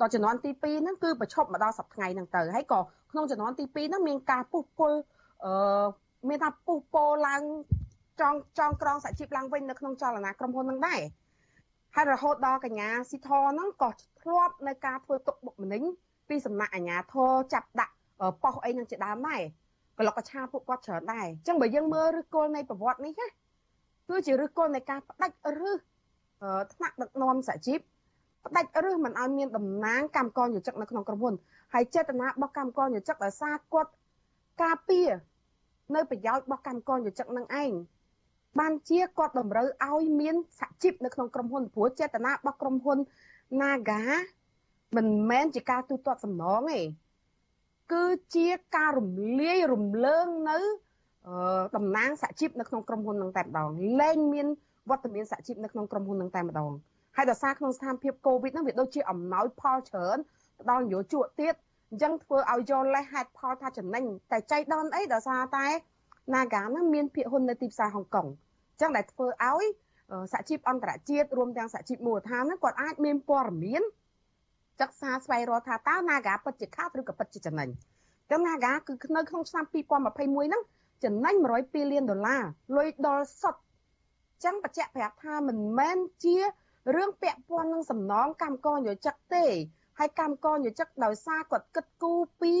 Speaker 14: តចំនួនទី2ហ្នឹងគឺប្រឈប់មកដល់សប្តាហ៍ហ្នឹងទៅហើយក៏ក្នុងចំនួនទី2ហ្នឹងមានការពុះពុលអឺមានថាពុះពោឡើងចងចងក្រងសហជីពឡើងវិញនៅក្នុងចលនាក្រុមហ៊ុនហ្នឹងដែរហើយរហូតដល់កញ្ញាស៊ីធហ្នឹងក៏ធ្លាប់នៅការធ្វើទុកបុកម្នេញពីសំណាក់អាជ្ញាធរចាប់ដាក់ប៉ុស្អីនឹងជាដើមដែរ ក្លុកកឆាពួកគាត់ច្រើនដែរអញ្ចឹងបើយើងមើលឫសគល់នៃប្រវត្តិនេះណាគឺជាឫសគល់នៃការផ្ដាច់ឬថ្នាក់ដឹកនាំសហជីពផ្ដាច់ឬមិនឲ្យមានតំណាងកម្មករយោជិកនៅក្នុងក្រុមហ៊ុនហើយចេតនារបស់កម្មករយោជិកដោយសារគាត់ការពារនៅប្រយោជន៍របស់កម្មករយោជិកនឹងឯងបានជាគាត់តម្រូវឲ្យមានសហជីពនៅក្នុងក្រុមហ៊ុនព្រោះចេតនារបស់ក្រុមហ៊ុន Naga មិនមែនជាការទូទាត់សំណងទេ គឺជាការរំលាយរំលើងនៅតំណាងសហជីពនៅក្នុងក្រុមហ៊ុននឹងតែម្ដងលែងមានវត្តមានសហជីពនៅក្នុងក្រុមហ៊ុននឹងតែម្ដងហើយដោយសារក្នុងស្ថានភាពកូវីដហ្នឹងវាដូចជាអំណោយផលច្រើនផ្ដល់នយោជកទៀតអញ្ចឹងធ្វើឲ្យយកលេសហេតុផលថាចំណេញតែចៃដន្យអីដោយសារតែ Naga ហ្នឹងមានភាគហ៊ុននៅទីផ្សារហុងកុងអញ្ចឹងដែលធ្វើឲ្យសហជីពអន្តរជាតិរួមទាំងសហជីពមូលដ្ឋានហ្នឹងគាត់អាចមានព័ត៌មាន សិក្សាស្វែងរកថាតើ Naga ពិតជាខាតឬក៏ពិតជាចំណេញចឹង Naga គឺនៅក្នុងឆ្នាំ2021ហ្នឹងចំណេញ102លានដុល្លារលុយដុលសុទ្ធចឹងបញ្ជាក់ប្រាប់ថាមិនមែនជារឿងពាក់ព័ន្ធនឹងសំណងកម្មករយោជិកទេហើយកម្មករយោជិកដោយសារគាត់គិតគូរពី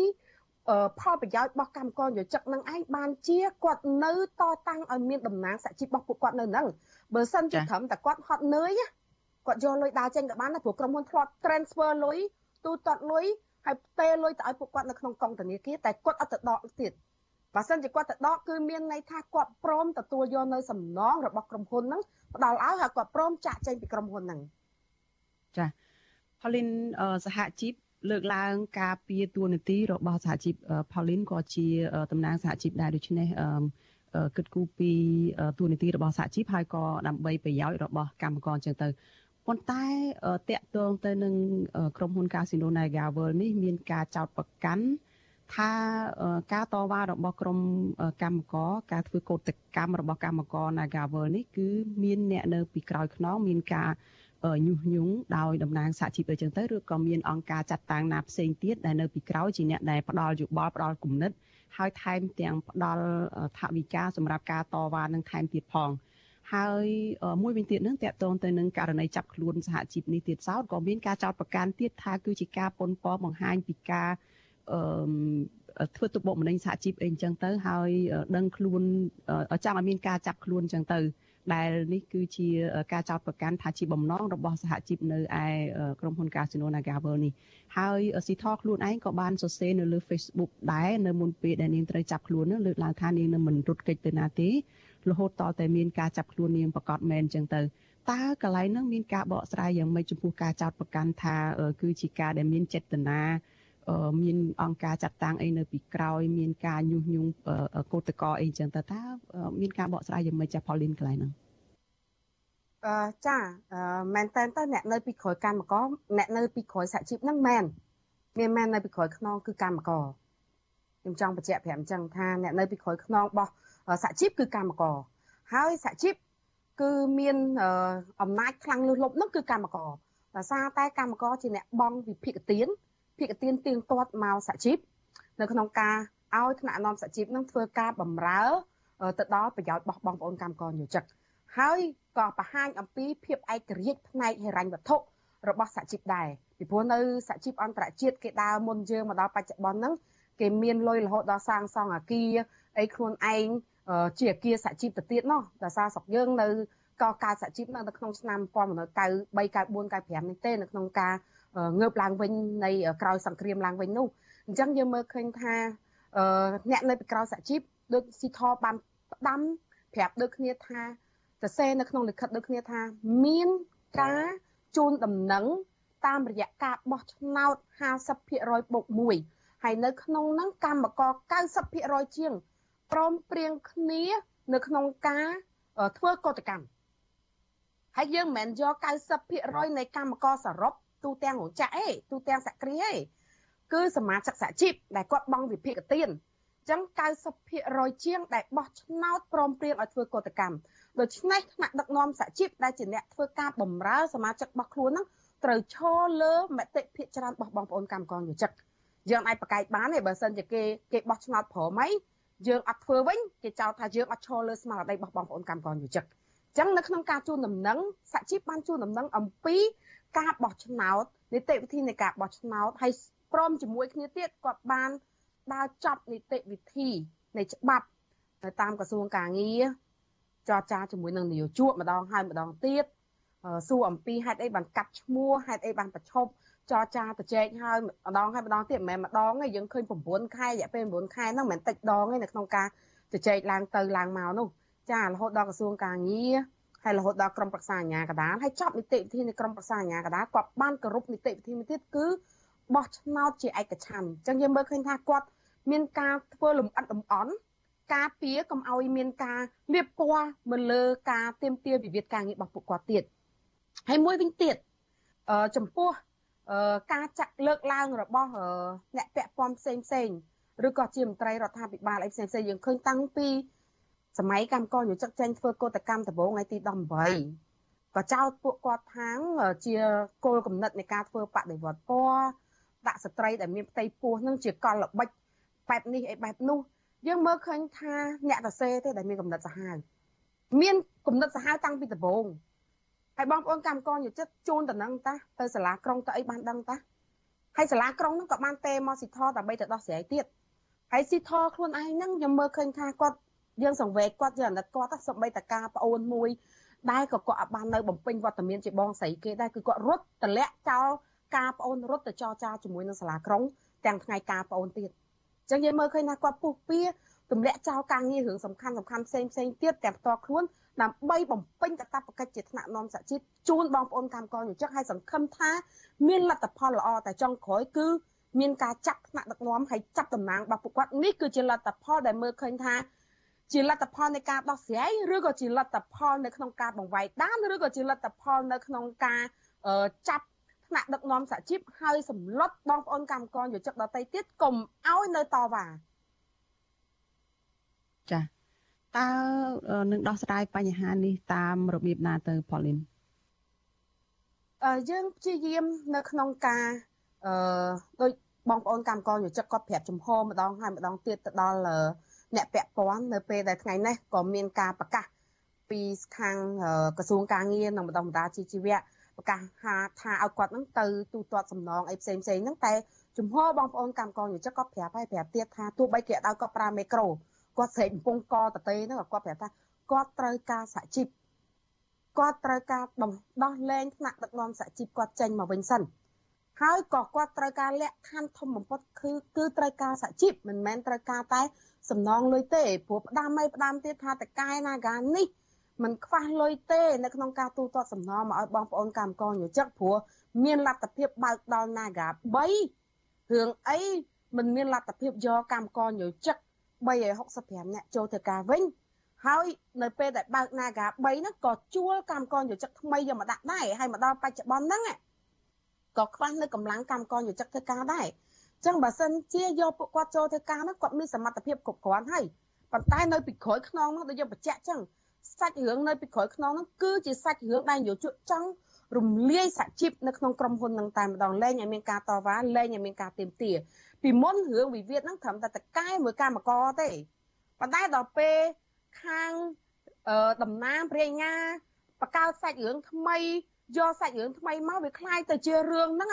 Speaker 14: ផលប្រយោជន៍របស់កម្មករយោជិកនឹងឯងបានជាគាត់នៅតតាំងឲ្យមានតំណាងសហជីពរបស់ពួកគាត់នៅហ្នឹងបើសិនជាត្រឹមតែគាត់ហត់នឿយ គាត់យកលុយដើរចេញក៏បានដែរព្រោះក្រុមហ៊ុនធ្លាប់ transfer លុយទូទាត់លុយហើយផ្ទេរលុយទៅឲ្យពួកគាត់នៅក្នុងកងធនាគារតែគាត់អត់ទៅដកទៀតបើសិនជាគាត់ទៅដកគឺមានន័យថាគាត់ព្រមទទួលយកនៅសំណងរបស់ក្រុមហ៊ុនហ្នឹងផ្ដល់ឲ្យហើយគាត់ព្រមចាក់ចេញពីក្រុមហ៊ុនហ្នឹង
Speaker 4: ចាផលិនសហជីពលើកឡើងការពៀតួនាទីរបស់សហជីពផលិនក៏ជាតំណាងសហជីពដែរដូច្នេះគិតគូរពីតួនាទីរបស់សហជីពហើយក៏ដើម្បីប្រយោជន៍របស់កម្មករអញ្ចឹងទៅ ប៉ុន្តែតកតងទៅនឹងក្រុមហ៊ុន Casino Naga World នេះមានការចោទប្រកាន់ថាការតវ៉ារបស់ក្រុមកម្មករការធ្វើកោតកម្មរបស់កម្មករ Nagavel នេះគឺមានអ្នកនៅពីក្រោយខ្នងមានការញុះញង់ដោយតំណាងសហជីពអីចឹងទៅឬក៏មានអង្គការចាត់តាំងណាផ្សេងទៀតដែលនៅពីក្រោយជាអ្នកដែលផ្ដល់យោបល់ផ្ដល់គំនិតហើយថែមទាំងផ្ដល់ថវិកាសម្រាប់ការតវ៉ានឹងថែមទៀតផង ហើយមួយវិញទៀតនឹងតកតងទៅនឹងករណីចាប់ខ្លួនសហជីពនេះទៀតសោតក៏មានការចោទប្រកាន់ទៀតថាគឺជាការប៉ុនប៉បង្ហាញពីការអឺធ្វើទុកបុកម្នេញសហជីពអីអញ្ចឹងទៅ ហើយដឹងខ្លួនចង់ឲ្យមានការចាប់ខ្លួនអញ្ចឹងទៅដែលនេះគឺជាការចោទប្រកាន់ថាជាបំណងរបស់សហជីពនៅឯក្រុមហ៊ុន Casino Nagavel នេះហើយស៊ីថខ្លួនឯងក៏បានសរសេរនៅលើ Facebook ដែរនៅមុនពេលដែលនាងត្រូវចាប់ខ្លួននោះលើកឡើងថានាងនឹងមិនរត់គេចទៅណាទេ រហូតតតែមានការចាប់ខ្លួននាងប្រកាសមែនអញ្ចឹងទៅតើកន្លែងហ្នឹងមានការបកស្រាយយ៉ាងម៉េចចំពោះការចោទប្រកាន់ថា គឺជាការដែលមានចេតនាមានអង្គការចាត់តាំងអីនៅពីក្រោយ មានការញុះញង់កោតកោអីចឹងតើតើមានការបកស្រាយយ៉ាងម៉េចចាផលលីនកន្លែងហ្នឹង
Speaker 14: អឺចាមែនតើទៅអ្នកនៅពីក្រោយកម្មករអ្នកនៅពីក្រោយសហជីពហ្នឹងមែនមានមែននៅពីក្រោយខ្នងគឺកម្មករខ្ញុំចង់បញ្ជាក់ប្រាប់អញ្ចឹងថាអ្នកនៅពីក្រោយខ្នងរបស់ សហជីពគឺកម្មករហើយសហជីពគឺមានអំណាចខ្លាំងលើសលប់នោះគឺកម្មករដោយសារតែកម្មករជាអ្នកបង់វិភាគទានភាគទានទៀងទាត់មកសហជីពនៅក្នុងការឲ្យថ្នាក់នាំសហជីពនឹងធ្វើការបម្រើទៅដល់ប្រយោជន៍របស់បងប្អូនកម្មករយោជិកហើយក៏បង្ហាញអំពីភាពឯករាជ្យផ្នែកហិរញ្ញវត្ថុរបស់សហជីពដែរពីព្រោះនៅសហជីពអន្តរជាតិគេដើរមុនយើងមកដល់បច្ចុប្បន្នហ្នឹងគេមានលុយរហូតដល់សាងសង់អាគារអីខ្លួនឯង ជាអាគារសហជីពទៅទៀតនោះដោយសារស្រុកយើងនៅកកើតសហជីពនៅក្នុងឆ្នាំ1993 94 95នេះទេនៅក្នុងការងើបឡើងវិញនៃក្រោយសង្គ្រាមឡើងវិញនោះអញ្ចឹងយើងមើលឃើញថាអ្នកនៅពីក្រោយសហជីពដូចស៊ីថបានផ្ដាំប្រាប់ដូចគ្នាថាសរសេរនៅក្នុងលិខិតដូចគ្នាថាមានការជូនដំណឹងតាមរយៈការបោះឆ្នោត50%បូក1ហើយនៅក្នុងហ្នឹងកម្មករ90%ជាង ព្រមព្រៀងគ្នា នៅក្នុងការធ្វើកតកម្មហើយយើងមិនមែនយក90%នៃកម្មករសរុបទូទាំងរោងចក្រឯងទូទាំងសក្តិឯងគឺសមាជិកសហជីពដែលគាត់បង់វិភាគទានអញ្ចឹង90%ជាងដែលបោះឆ្នោតព្រមព្រៀងឲ្យធ្វើកតកម្មដូច្នេះថ្នាក់ដឹកនាំសហជីពដែលជាអ្នកធ្វើការបម្រើសមាជិករបស់ខ្លួនហ្នឹងត្រូវឈរលើមតិភាគច្រើនរបស់បងប្អូនកម្មករយោជិកយើងអាចប្រកែកបានទេបើសិនជាគេគេបោះឆ្នោតព្រមអី យើងអត់ធ្វើវិញគេចោទថាយើងអត់ឈរលើស្មារតីរបស់បងប្អូនកម្មករយោជិកអញ្ចឹងនៅក្នុងការជូនដំណឹងសហជីពបានជូនដំណឹងអំពីការបោះឆ្នោតនីតិវិធីនៃការបោះឆ្នោតហើយព្រមជាមួយគ្នាទៀតគាត់បានដើរចប់នីតិវិធីនៃច្បាប់នៅតាមក្រសួងកាងារចរចាជាមួយនឹងនយោជកម្ដងហើយម្ដងទៀតសួរអំពីហេតុអីបានកាត់ឈ្មោះហេតុអីបានប្រឈប់ ចរចាទៅចែកហើយម្ដងហើយម្ដងទៀតមិនមែនម្ដងទេយើងឃើញ9ខែរយៈពេល9ខែហ្នឹងមិនមែនតិចដងទេនៅក្នុងការទៅចែកឡើងទៅឡើងមកនោះចារហូតដល់ក្រសួងកាងារហើយរហូតដល់ក្រុមប្រឹក្សាអាជ្ញាកណ្ដាលហើយចប់នីតិវិធីនៃក្រុមប្រឹក្សាអាជ្ញាកណ្ដាលគាត់បានគោរពនីតិវិធីមួយទៀតគឺបោះឆ្នោតជាឯកច្ឆន្ទអញ្ចឹងយើងមើលឃើញថាគាត់មានការធ្វើលំអិតលំអន់ការពារកុំឲ្យមានការលៀបពណ៌មកលើការទៀមទាវិវាទការងាររបស់ពួកគាត់ទៀតហើយមួយវិញទៀតអឺចំពោះអឺ ការចាក់លើកឡើងរបស់អ្នកពាក់ព័ន្ធផ្សេងផ្សេងឬក៏ជាមន្ត្រីរដ្ឋាភិបាលអីផ្សេងផ្សេងយើងឃើញតាំងពីសម័យកម្មករយុជិកចេញធ្វើកោតកម្មដំបូងថ្ងៃទី18ក៏ចោទពួកគាត់ថាងជាគោលគំនិតនៃការធ្វើបដិវត្តពណ៌ដាក់ស្ត្រីដែលមានផ្ទៃពោះនឹងជាកលល្បិចបែបនេះអីបែបនោះយើងមើលឃើញថាអ្នកតសេទេដែលមានគំនិតសាហាវមានគំនិតសាហាវតាំងពីដំបូង ហើយបងប្អូនកម្មករយុចិត្តជូនតំណឹងតាទៅសាលាក្រុងទៅអីបានដឹងតាហើយសាលាក្រុងហ្នឹងក៏បានទេមកស៊ីធដើម្បីទៅដោះស្រាយទៀតហើយស៊ីធខ្លួនឯងហ្នឹងខ្ញុំមើលឃើញថាគាត់យើងសង្វេគគាត់យើងអាណិតគាត់សម្បីតការប្អូនមួយដែលក៏គាត់បាននៅបំពេញវត្តមានជាបងស្រីគេដែរគឺគាត់រត់តម្លាក់ចោលការប្អូនរត់ទៅចរចាជាមួយនឹងសាលាក្រុងទាំងថ្ងៃការប្អូនទៀតអញ្ចឹងយើងមើលឃើញថាគាត់ពុះពៀ ទម្លាក់ចោលការងាររឿងសំខាន់សំខាន់ផ្សេងផ្សេងទៀតទាំងផ្ទាល់ខ្លួនដើម្បីបំពេញកាតព្វកិច្ចជាថ្នាក់នាំសហជីពជូនបងប្អូនកម្មករយុជិកឲ្យសង្ឃឹមថាមានលទ្ធផលល្អតែចុងក្រោយគឺមានការចាប់ថ្នាក់ដឹកនាំហើយចាប់តំណែងរបស់ពួកគាត់នេះគឺជាលទ្ធផលដែលមើលឃើញថាជាលទ្ធផលនៃការដោះស្រាយឬក៏ជាលទ្ធផលនៅក្នុងការបង្វែកដានឬក៏ជាលទ្ធផលនៅក្នុងការចាប់ថ្នាក់ដឹកនាំសហជីពហើយសម្លុតបងប្អូនកម្មករយុជិកដទៃទៀតកុំឲ្យនៅតវ៉ា
Speaker 4: ចាតើនឹងដោះស្រាយបញ្ហានេះតាមរបៀបណាទៅប៉ូលីន
Speaker 14: អឺយើងព្យាយាមនៅក្នុងការអឺដោយបងប្អូនកម្មករយុជិកគាត់ប្រាប់ចំហម្ដងហើយម្ដងទៀតទៅដល់អ្នកពាក់ព័ន្ធនៅពេលដែលថ្ងៃនេះក៏មានការប្រកាសពីខាងក្រសួងការងារនិងបណ្ដុំបណ្ដាជីជីវៈប្រកាសថាថាឲ្យគាត់នឹងទៅទូទាត់សំណងអីផ្សេងផ្សេងហ្នឹងតែជំហរបងប្អូនកម្មករយុជិកគាត់ប្រាប់ហើយប្រាប់ទៀតថាទោះបីគេឲ្យគាត់ប្រើមីក្រូ គាត់ស្រែកកំពុងកតទេហ្នឹងគាត់ប្រាប់ថាគាត់ត្រូវការសហជីពគាត់ត្រូវការដោះលែងថ្នាក់ដឹកនាំសហជីពគាត់ចេញមកវិញសិនហើយក៏គាត់ត្រូវការលក្ខខណ្ឌធំបំផុតគឺគឺត្រូវការសហជីពមិនមែនត្រូវការតែសំណងលុយទេព្រោះផ្ដាំឲ្យផ្ដាំទៀតថាតកែណាកានេះมันខ្វះលុយទេនៅក្នុងការទូទាត់សំណងមកឲ្យបងប្អូនកម្មករយោជិកព្រោះមានលទ្ធភាពបើកដល់ Naga 3រឿងអីมันមានលទ្ធភាពយកកម្មករយោជិក 365នាក់ចូលធ្វើការវិញហើយនៅពេលដែលបើក Naga 3ហ្នឹងក៏ជួលកម្មករយោជិកថ្មីយកមកដាក់ដែរហើយមកដល់បច្ចុប្បន្នហ្នឹងក៏ខ្វះនៅកម្លាំងកម្មករយោជិកធ្វើការដែរចឹងបើសិនជាយកពួកគាត់ចូលធ្វើការហ្នឹងគាត់មានសមត្ថភាពគ្រប់គ្រាន់ហើយប៉ុន្តែនៅពីក្រោយខ្នងហ្នឹងដូចយើងបញ្ជាក់ចឹងសាច់រឿងនៅពីក្រោយខ្នងហ្នឹងគឺជាសាច់រឿងដែលយោជកចង់រំលាយសហជីពនៅក្នុងក្រុមហ៊ុននឹងតែម្ដងលែងឲ្យមានការតវ៉ាលែងឲ្យមានការទៀមទា ពីមុនរឿងវិវាទហ្នឹងត្រឹមតែតកែមួយកម្មករទេប៉ុន្តែដល់ពេលខាងតំណាងព្រះញ្ញាបកកើតសាច់រឿងថ្មីយកសាច់រឿងថ្មីមកវាคล้ายទៅជារឿងហ្នឹង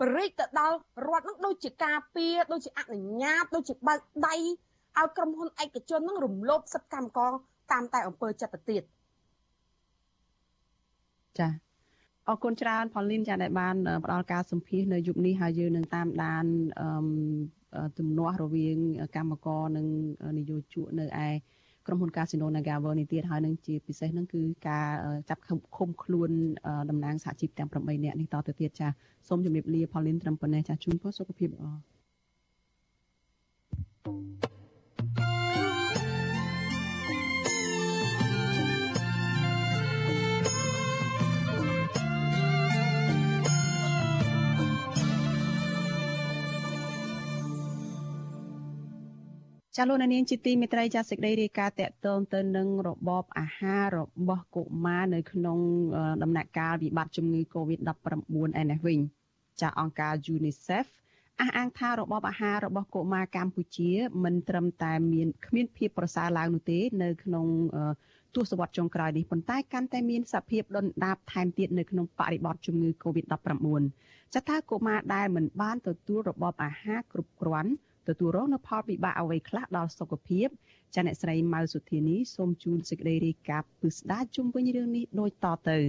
Speaker 14: បរិចទៅដល់រដ្ឋហ្នឹងដូចជាការពារដូចជាអនុញ្ញាតដូចជាបើកដៃឲ្យក្រុមហ៊ុនឯកជនហ្នឹងរំលោភសិទ្ធិកម្មករតាមតែអង្គើចិត្តទៅទៀត
Speaker 4: ចា អរគុណច្រើនផលលីនចាដែលបានផ្ដល់ការសម្ភាសនៅយុគនេះហើយយើងនឹងតាមដានទំនាស់រវាងកម្មករនិងនយោជកនៅឯក្រុមហ៊ុន Casino Nagavel នេះទៀតហើយនឹងជាពិសេសនឹងគឺការចាប់ឃុំខ្លួនតំណាងសហជីពទាំង8នាក់នេះតទៅទៀតចាសូមជម្រាបលាផលលីនត្រឹមប៉ុណ្ណេះចាជូនពរសុខភាពល្អ thank you ចាលោកនាងជាទីមេត្រីចាសេចក្តីរាយការណ៍តកតងទៅនឹងរបបអាហាររបស់កុមារនៅក្នុងដំណាក់កាលវិបត្តិជំងឺ Covid-19 ឯនេះវិញចាអង្គការ UNICEF អះអាងថារបបអាហាររបស់កុមារកម្ពុជា មិនត្រឹមតែមានគ្មានភាពប្រសើរឡើងនោះទេនៅក្នុងទសវត្សរ៍ចុងក្រោយនេះប៉ុន្តែកាន់តែមានសភាពដុនដាបថែមទៀតនៅក្នុងបរិបទជំងឺ Covid-19 ចាថាកុមារដែលមិនបានទទួលរបបអាហារគ្រប់គ្រាន់ ទទួលរងនូវផលវិបាកអ្វីខ្លះដល់សុខភាពចាអ្នកស្រីម៉ៅសុធានីសូមជូនសេចក្តីរាយការណ៍ពិស្ដារជុំវិញរឿងនេះដូចតទៅ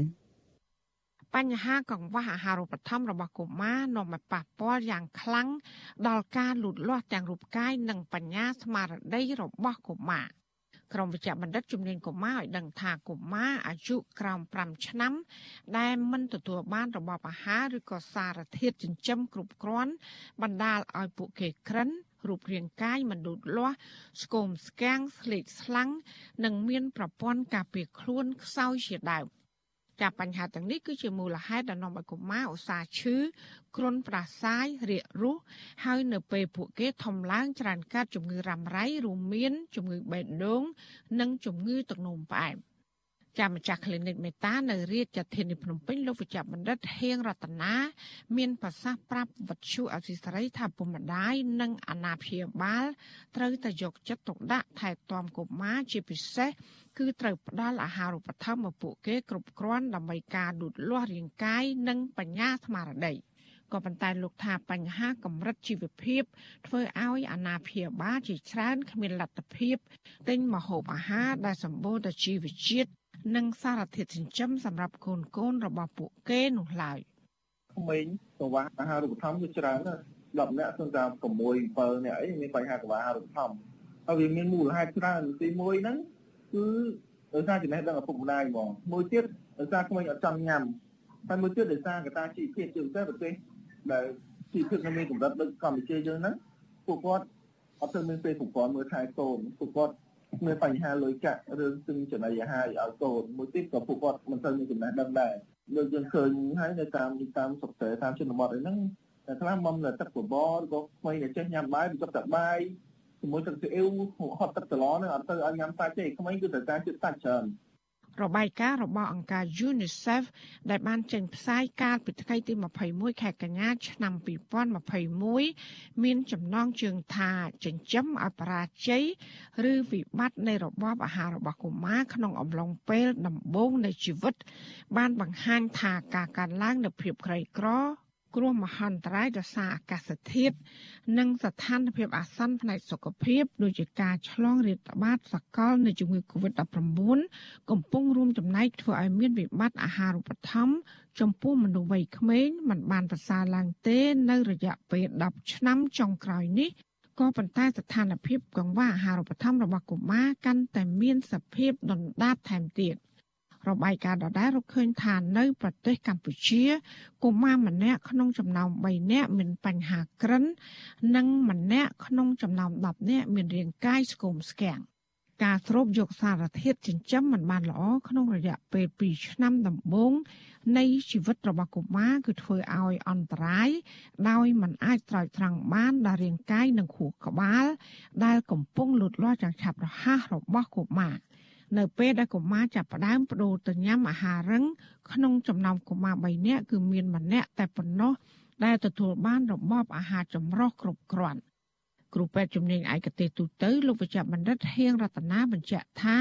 Speaker 15: បញ្ហាកង្វះអាហារូបត្ថម្ភរបស់កុមារនាំឲ្យប៉ះពាល់យ៉ាងខ្លាំងដល់ការលូតលាស់ទាំងរូបកាយនិងបញ្ញាស្មារតីរបស់កុមារ ក្រុមវិជ្ជបណ្ឌិតជំនាញកុមារឲ្យដឹងថាកុមារអាយុក្រោម5ឆ្នាំ ដែលមិនទទួលបានរបបអាហារឬក៏សារធាតុចិញ្ចឹមគ្រប់គ្រាន់បណ្ដាលឲ្យពួកគេក្រិនរូបរាងកាយមិនលូតលាស់ស្គមស្គាំងស្លេកស្លាំងនិងមានប្រព័ន្ធការពារខ្លួនខ្សោយជាដើម ចាបញ្ហាទាំងនេះគឺជាមូលហេតុដែលនាំឲ្យកុមារឧស្សាហ៍ឈឺគ្រុនប្រសាយរាគរូសហើយនៅពេលពួកគេធំឡើងច្រើនកើតជំងឺរ៉ាំរ៉ៃរួមមានជំងឺបេះដូង និងជំងឺទឹកនោមផ្អែម ចាំម្ចាស់ clinic មេតានៅរាជធានីភ្នំពេញលោកវិជ្ជបណ្ឌិតហៀងរតនាមានប្រសាសន៍ប្រាប់វັດឈូអសីសេរីថាពុកម្ដាយនិងអាណាព្យាបាលត្រូវតែយកចិត្តទុកដាក់ថែទាំកុមារជាពិសេសគឺត្រូវផ្ដល់អាហារូបត្ថម្ភមកពួកគេគ្រប់គ្រាន់ដើម្បីការលូតលាស់រាងកាយនិងបញ្ញាស្មារតីក៏ប៉ុន្តែលោកថាបញ្ហាកម្រិតជីវភាព ធ្វើឲ្យអាណាព្យាបាលជាច្រើនគ្មានលទ្ធភាពទិញម្ហូបអាហារដែលសម្បូរទៅជីវជាតិ និងសារធាតុចិញ្ចឹមសម្រាប់កូនកូនរបស់ពួកគេនោះឡើយ
Speaker 16: ក្មេងកង្វះអាហារូបត្ថម្ភគឺច្រើនណាស់10នាក់សំតាម6 7នាក់អីមានបញ្ហាកង្វះអាហារូបត្ថម្ភហើយវាមានមូលហេតុច្រើនទី1ហ្នឹងគឺដោយសារចំណេះដឹងឪពុកម្ដាយហ្មងមួយទៀតដោយសារក្មេងអត់ចង់ញ៉ាំហើយមួយទៀតដោយសារកត្តាជីវភាពជាពិសេសប្រទេសដែលជីវភាពនៅមានកម្រិតដូចកម្ពុជាយើងហ្នឹងពួកគាត់អត់ទៅមានពេលប្រព័ន្ធមើលថែកូនពួកគាត់ មានបញ្ហាលុយកាក់រឿងទិញចំណីអាហារឲ្យកូនមួយទៀតក៏ពួកគាត់មិនសូវមានចំណេះដឹងដែរដូចយើងឃើញហើយនៅតាមតាមសុខសេតាមជនបទអីហ្នឹងតែខ្លះមកទឹកបបរក៏ថ្មីតែចេះញ៉ាំបាយបន្ទាប់តែបាយជាមួយទឹកស៊ីអ៊ីវហត់ទឹកត្រឡហ្នឹងអត់ទៅឲ្យញ៉ាំសាច់ទេក្មេងគឺត្រូវការជាតិសាច់ច្រើន
Speaker 15: របាយការណ៍របស់អង្គការ UNICEF ដែលបានចេញផ្សាយកាលពីថ្ងៃទី21ខែកញ្ញាឆ្នាំ2021មានចំណងជើងថាចិញ្ចឹមឲ្យបរាជ័យឬវិបត្តិនៃរបបអាហាររបស់កុមារក្នុងអំឡុងពេលដំបូងនៃជីវិត បានបង្ហាញថាការកើនឡើងនៃភាពក្រីក្រ គ្រោះមហន្តរាយដោយសារអាកាសធាតុនិងស្ថានភាពអាសន្នផ្នែកសុខភាពដូចជាការឆ្លងរាតត្បាតសកលនៃជំងឺ Covid-19 កំពុងរួមចំណែកធ្វើឲ្យមានវិបត្តិអាហារូបត្ថម្ភចំពោះមនុស្សវ័យក្មេងមិនបានប្រសើរឡើងទេនៅរយៈពេល10ឆ្នាំចុងក្រោយនេះក៏ប៉ុន្តែស្ថានភាពកង្វះអាហារូបត្ថម្ភរបស់កុមារកាន់តែមានសភាពដុនដាបថែមទៀត របាយការណ៍ដដែលរកឃើញថានៅប្រទេសកម្ពុជាកុមារម្នាក់ក្នុងចំណោម3នាក់មានបញ្ហាក្រិន និងម្នាក់ក្នុងចំណោម10នាក់មានរាងកាយស្គមស្គាំងការស្រូបយកសារធាតុចិញ្ចឹមមិនបានល្អក្នុងរយៈពេល2ឆ្នាំដំបូងនៃជីវិតរបស់កុមារគឺធ្វើឲ្យអន្តរាយដោយមិនអាចស្រោចស្រង់បានដល់រាងកាយនិងខួរក្បាលដែលកំពុងលូតលាស់យ៉ាងឆាប់រហ័សរបស់កុមារ នៅពេលដែលកុមារចាប់ផ្ដើមបដូរទៅញ៉ាំអាហាររឹងក្នុងចំណោមកុមារ3នាក់គឺមានម្នាក់តែប៉ុណ្ណោះដែលទទួលបានរបបអាហារចម្រុះគ្រប់គ្រាន់គ្រូពេទ្យជំនាញឯកទេសទូទៅលោកវិជ្ជបណ្ឌិតហៀងរតនាបញ្ជាក់ថា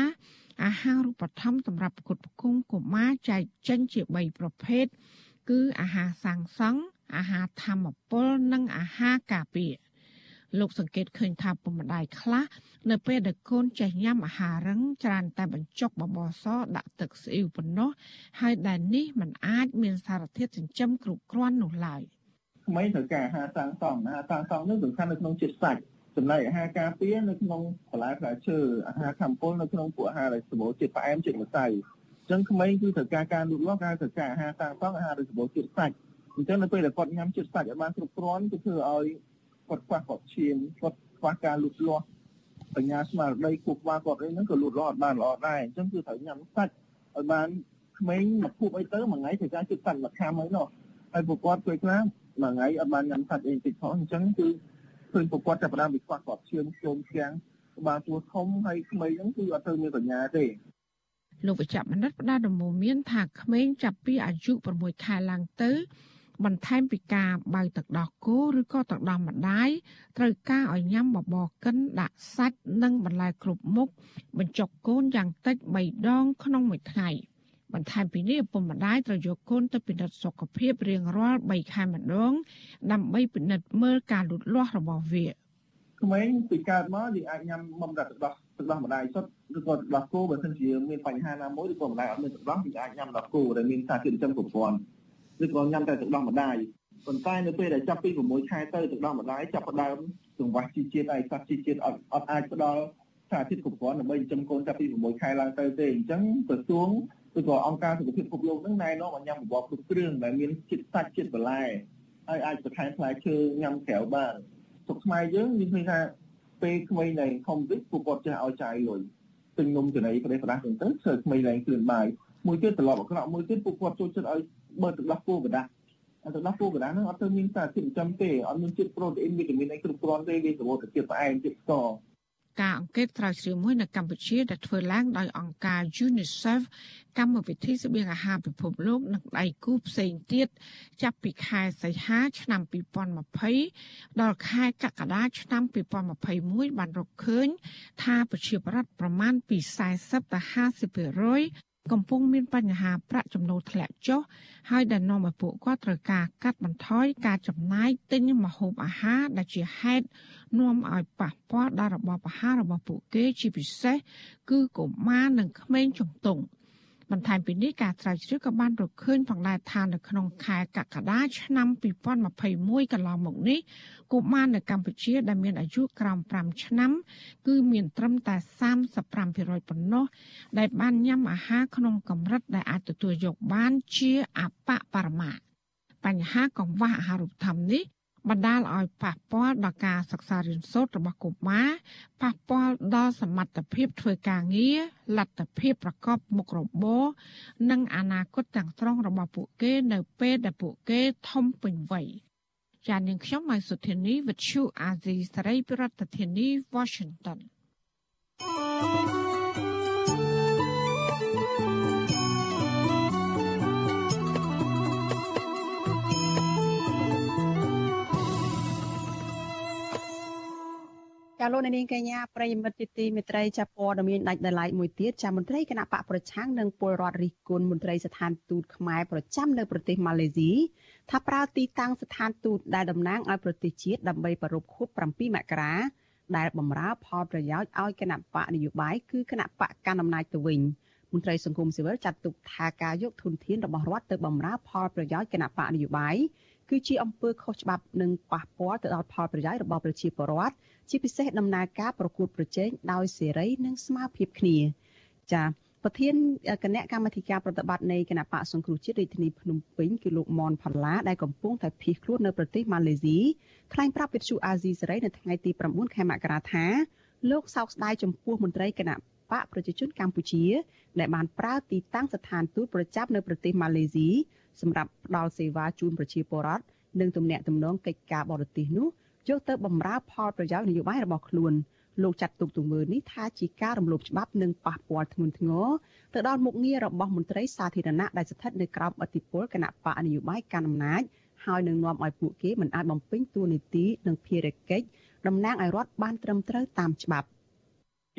Speaker 15: អាហារូបត្ថម្ភសម្រាប់ប្រកួតប្រគំកុមារចែកចេញជា3ប្រភេទគឺអាហារសាងសង់អាហារធម្មពលនិងអាហារការពារ លោកសង្កេតឃើញថាពុកម្ដាយខ្លះនៅពេលដែលកូនចេះញ៉ាំអាហាររឹងច្រើនតែបញ្ចុកបបរសដាក់ទឹកស្អ៊ីវប៉ុណ្ណោះហើយដែលនេះมันអាចមានសារធាតុចិញ្ចឹមគ្រប់គ្រាន់នោះឡើយ
Speaker 16: ក្មេងត្រូវការអាហារសាងសង់អាហារសាងសង់នេះសំខាន់នៅក្នុងជាតិសាច់ចំណែកអាហារការពារនៅក្នុងបន្លែផ្លែឈើអាហារធម្មពលនៅក្នុងពួកអាហារដែលសម្បូរជាតិផ្អែមជាតិម្សៅអញ្ចឹងក្មេងគឺត្រូវការការលូតលាស់ការត្រូវការអាហារសាងសង់អាហារដែលសម្បូរជាតិសាច់អញ្ចឹងនៅពេលដែលគាត់ញ៉ាំជាតិសាច់ឲ្យបានគ្រប់គ្រាន់គឺធ្វើឲ្យ គាត់ខ្វះគាត់ឈាមគាត់ខ្វះការលូតលាស់បញ្ញាស្មារតីគូក្បាលគាត់អីហ្នឹងក៏លូតលាស់អត់បានល្អដែរអញ្ចឹងគឺត្រូវញ៉ាំសាច់ឲ្យបានក្មេងមកភពអីទៅមួយថ្ងៃត្រូវការជិតសាច់មួយខាំអីនោះហើយពួកគាត់ពេលខ្លះមួយថ្ងៃអត់បានញ៉ាំសាច់អីតិចផងអញ្ចឹងគឺឃើញពួកគាត់ចាប់ផ្ដើមពីខ្វះគាត់ឈាមជុំជាងក្បាលទួធំហើយក្មេងហ្នឹងគឺអត់ទៅមានបញ្ញាទេ
Speaker 15: លោកវិជ្ជបណ្ឌិតផ្ដល់ដំណោមានថាក្មេងចាប់ពីអាយុ6ខែឡើងទៅ បន្ថែមពីការបើទឹកដោះគោឬក៏ទឹកដោះម្ដាយត្រូវការឲ្យញ៉ាំបបរកិនដាក់សាច់និងបន្លែគ្រប់មុខបញ្ចុកកូនយ៉ាងតិច3ដងក្នុងមួយថ្ងៃបន្ថែមពីនេះឪពុកម្ដាយត្រូវយកកូនទៅពិនិត្យសុខភាពរៀងរាល់3ខែម្ដង ដើម្បីពិនិត្យមើលការលូតលាស់របស់វា
Speaker 16: ក្មេងពីកើតមកយើងអាចញ៉ាំបំរទឹកដោះទឹកដោះម្ដាយសុទ្ធឬក៏ទឹកដោះគោបើមិនជាមានបញ្ហាណាមួយឬក៏ម្ដាយអត់មានទឹកដោះយើងអាចញ៉ាំទឹកដោះគោដែលមានសារធាតុចិញ្ចឹមគ្រប់គ្រាន់ ឬក៏ញ៉ាំតែទឹកដោះម្ដាយប៉ុន្តែនៅពេលដែលចាប់ពី6ខែទៅទឹកដោះម្ដាយចាប់ផ្ដើមចង្វាស់ជីជាតិហើយសាច់ជីជាតិអត់អត់អាចផ្ដល់សារធាតុគ្រប់គ្រាន់ដើម្បីចិញ្ចឹមកូនចាប់ពី6ខែឡើងទៅទេអញ្ចឹងក្រសួងឬក៏អង្គការសុខភាពពិភពលោកនឹងណែនាំឲ្យញ៉ាំបបរគ្រប់គ្រឿងដែលមានជាតិសាច់ជាតិបន្លែហើយអាចបន្ថែមផ្លែឈើញ៉ាំក្រៅបានស្រុកខ្មែរយើងមានឃើញថាពេលក្មេងឡើងធំតិចពួកគាត់ចេះឲ្យចាយលុយទិញនំចំណីប្រទេសប្រដាស់ទៅទៅធ្វើក្មេងឡើងគ្រឿងបាយមួយទៀតត្រឡប់អាក្រក់មួយទៀតពួកគាត់ចូលចិត្តឲ្យ បើទឹកដោះគោប្រដាស់ទឹកដោះគោប្រដាស់ហ្នឹងអត់ទៅមានសារជាតិចិញ្ចឹមទេអត់មានជាតិប្រូតេអ៊ីនវីតាមីនអីគ្រប់គ្រាន់ទេវាសម្បូរទៅជាតិផ្អែមជាតិស្ករ
Speaker 15: ការអង្កេតស្រាវជ្រាវមួយនៅកម្ពុជាដែលធ្វើឡើងដោយអង្គការ UNICEF កម្មវិធីស្បៀងអាហារពិភពលោកនិងដៃគូផ្សេងទៀតចាប់ពីខែសីហាឆ្នាំ2020ដល់ខែកក្កដាឆ្នាំ2021បានរកឃើញថាប្រជាប្រដ្ឋប្រមាណពី40ទៅ50% កំពុងមានបញ្ហាប្រាក់ចំណូលធ្លាក់ចុះហើយដែលនាំឲ្យពួកគាត់ត្រូវការកាត់បន្ថយការចំណាយទិញម្ហូបអាហារដែលជាហេតុនាំឲ្យប៉ះពាល់ដល់របបអាហាររបស់ពួកគេជាពិសេសគឺកុមារនិងក្មេងជំទង់ បន្ថែមពីនេះការស្រាវជ្រាវក៏បានរកឃើញផងដែរថានៅក្នុងខែកក្កដាឆ្នាំ2021កន្លងមកនេះកុមារនៅកម្ពុជាដែលមានអាយុក្រោម5ឆ្នាំ គឺមានត្រឹមតែ35%ប៉ុណ្ណោះដែលបានញ៉ាំអាហារក្នុងកម្រិតដែលអាចទទួលយកបានជាអបបរមាបញ្ហាកង្វះអាហារូបត្ថម្ភនេះ បណ្ដាលឲ្យប៉ះពាល់ដល់ការសិក្សារៀនសូត្ររបស់កុមារប៉ះពាល់ដល់សមត្ថភាពធ្វើការងារលទ្ធភាពប្រកបមុខរបរនិងអនាគតទាំងស្រុងរបស់ពួកគេនៅពេលដែលពួកគេធំពេញវ័យចាននាងខ្ញុំម៉ៃសុធានីវិទ្យុអាស៊ីសេរីប្រធានាធិបតី Washington thank you
Speaker 4: ចាលោកនាងកញ្ញាប្រិយមិត្តទីមេត្រីចាព័ត៌មានដាច់ដライមួយទៀតចាមន្ត្រីគណៈបកប្រឆាំងនិងពលរដ្ឋរិះគន់មន្ត្រីស្ថានទូតខ្មែរប្រចាំនៅប្រទេសម៉ាឡេស៊ីថាប្រើទីតាំងស្ថានទូតដែលតំណាងឲ្យប្រទេសជាតិដើម្បីប្រពខួប7មករាដែលបំរើផលប្រយោជន៍ឲ្យគណៈបកនយោបាយគឺគណៈបកកណ្ដាលអំណាចទៅវិញមន្ត្រីសង្គមស៊ីវិលចាត់ទុកថាការយកធនធានរបស់រដ្ឋទៅបំរើផលប្រយោជន៍គណៈបកនយោបាយគឺជាអំពើខុសច្បាប់និងប៉ះពាល់ទៅដល់ផលប្រយោជន៍របស់ប្រជាពលរដ្ឋ ជាពិសេសដំណើរការប្រកួតប្រជែងដោយសេរីនិងស្មើភាពគ្នាចា៎ប្រធានគណៈកម្មាធិការប្រតិបត្តិនៃគណៈបកសង្គ្រោះជាតិរាជធានីភ្នំពេញគឺលោកមនផល្លាដែលកំពុងតែភៀសខ្លួននៅប្រទេសម៉ាឡេស៊ីថ្លែងប្រាប់វិទ្យុអាស៊ីសេរីនៅថ្ងៃទី9ខែមករាថាលោកសោកស្ដាយចំពោះមន្ត្រីគណៈបកប្រជាជនកម្ពុជាដែលបានប្រើទីតាំងស្ថានទូតប្រចាំនៅប្រទេសម៉ាឡេស៊ីសម្រាប់ផ្ដល់សេវាជូនប្រជាពលរដ្ឋនិងទំនាក់ទំនងកិច្ចការបរទេសនោះ យកទៅបម្រើផលប្រយោជន៍នយោបាយរបស់ខ្លួនលោកចាត់ទុកទង្វើនេះថាជាការរំលោភច្បាប់និងប៉ះពាល់ធ្ងន់ធ្ងរទៅដល់មុខងាររបស់មន្ត្រីសាធារណៈដែលស្ថិតនៅក្រោមអធិបុលគណៈបកនយោបាយកាន់អំណាចហើយនឹងនាំឲ្យពួកគេមិនអាចបំពេញតួនាទីនិងភារកិច្ចតំណាងឲ្យរដ្ឋបានត្រឹមត្រូវតាមច្បាប់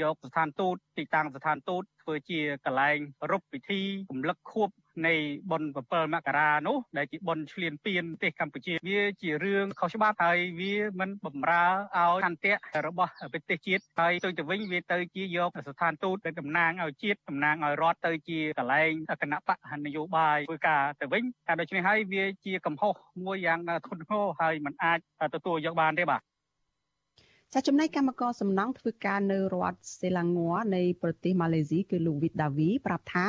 Speaker 17: យកស្ថានទូតទីតាំងស្ថានទូតធ្វើជាកន្លែងរົບពិធីរំលឹកខួប នៃបុណ្យ7មករានោះដែលជាបុណ្យឈ្លានពានប្រទេសកម្ពុជាវាជារឿងខុសច្បាប់ហើយវាមិនបំរើឲ្យឆន្ទៈរបស់ប្រទេសជាតិហើយទៅទៅវិញវាទៅជាយកស្ថានទូតដែលតំណាងឲ្យជាតិតំណាងឲ្យរដ្ឋទៅជាកន្លែងគណៈបកនយោបាយធ្វើការទៅវិញតែដូច្នេះហើយវាជាកំហុសមួយយ៉ាងធ្ងន់ធ្ងរហើយมันអាចទទួលយកបានទេបាទ
Speaker 4: ចាចំណែកកម្មករសំណង់ធ្វើការនៅរដ្ឋសេឡាង័រនៃប្រទេសម៉ាឡេស៊ីគឺលោកវីតដាវីប្រាប់ថា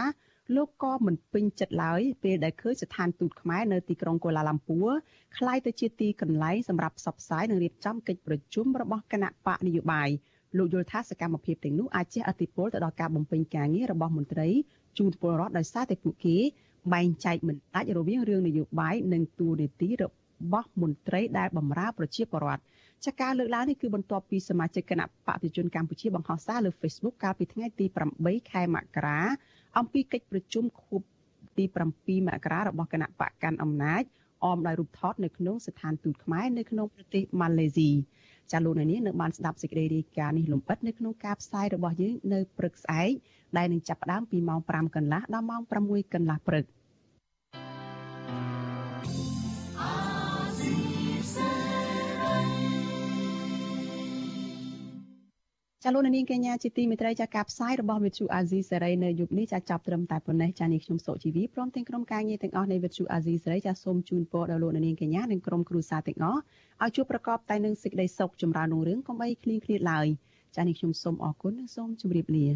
Speaker 4: លោកក៏មិនពេញចិត្តឡើយពេលដែលឃើញស្ថានទូតខ្មែរនៅទីក្រុងកូឡាឡាំពួរคล้ายទៅជាទីកន្លែងសម្រាប់ផ្សព្វផ្សាយនិងរៀបចំកិច្ចប្រជុំរបស់គណៈបកនយោបាយលោកយល់ថាសកម្មភាពទាំងនោះអាចជះឥទ្ធិពលទៅដល់ការបំពេញការងាររបស់មន្ត្រីជូនពលរដ្ឋដោយសារតែពួកគេបែងចែកមិនដាច់រវាងរឿងនយោបាយនិងទួនាទីរបស់មន្ត្រីដែលបម្រើប្រជាពលរដ្ឋចាការលើកឡើងនេះគឺបន្ទាប់ពីសមាជិកគណៈបកប្រជាជនកម្ពុជាបង្ហោះសារលើ Facebook កាលពីថ្ងៃទី8ខែមករា អំពីកិច្ចប្រជុំខួបទី7មករារបស់គណៈបកកាន់អំណាចអមដោយរូបថតនៅក្នុងស្ថានទូតខ្មែរនៅក្នុងប្រទេសម៉ាឡេស៊ីចាលោកនាងនៅបានស្ដាប់សេចក្តីរាយការណ៍នេះលម្អិតនៅក្នុងការផ្សាយរបស់យើងនៅព្រឹកស្អែកដែលនឹងចាប់ផ្ដើមពីម៉ោង5កន្លះដល់ម៉ោង6កន្លះព្រឹក។ ចាលោកនាងកញ្ញាជាទីមេត្រីចាការផ្សាយរបស់វិទ្យុអាស៊ីសេរីនៅយប់នេះចាចាប់ត្រឹមតែប៉ុណ្ណេះចានេះខ្ញុំសុជីវីព្រមទាំងក្រុមការងារទាំងអស់នៃវិទ្យុអាស៊ីសេរីចាសូមជូនពរដល់លោកនាងកញ្ញានិងក្រុមគ្រួសារទាំងអស់ឲ្យជួបប្រកបតែនឹងសេចក្តីសុខចម្រើនរុងរឿងកុំបីឃ្លៀងឃ្លាតឡើយចានេះខ្ញុំសូមអរគុណនិងសូមជម្រាបលា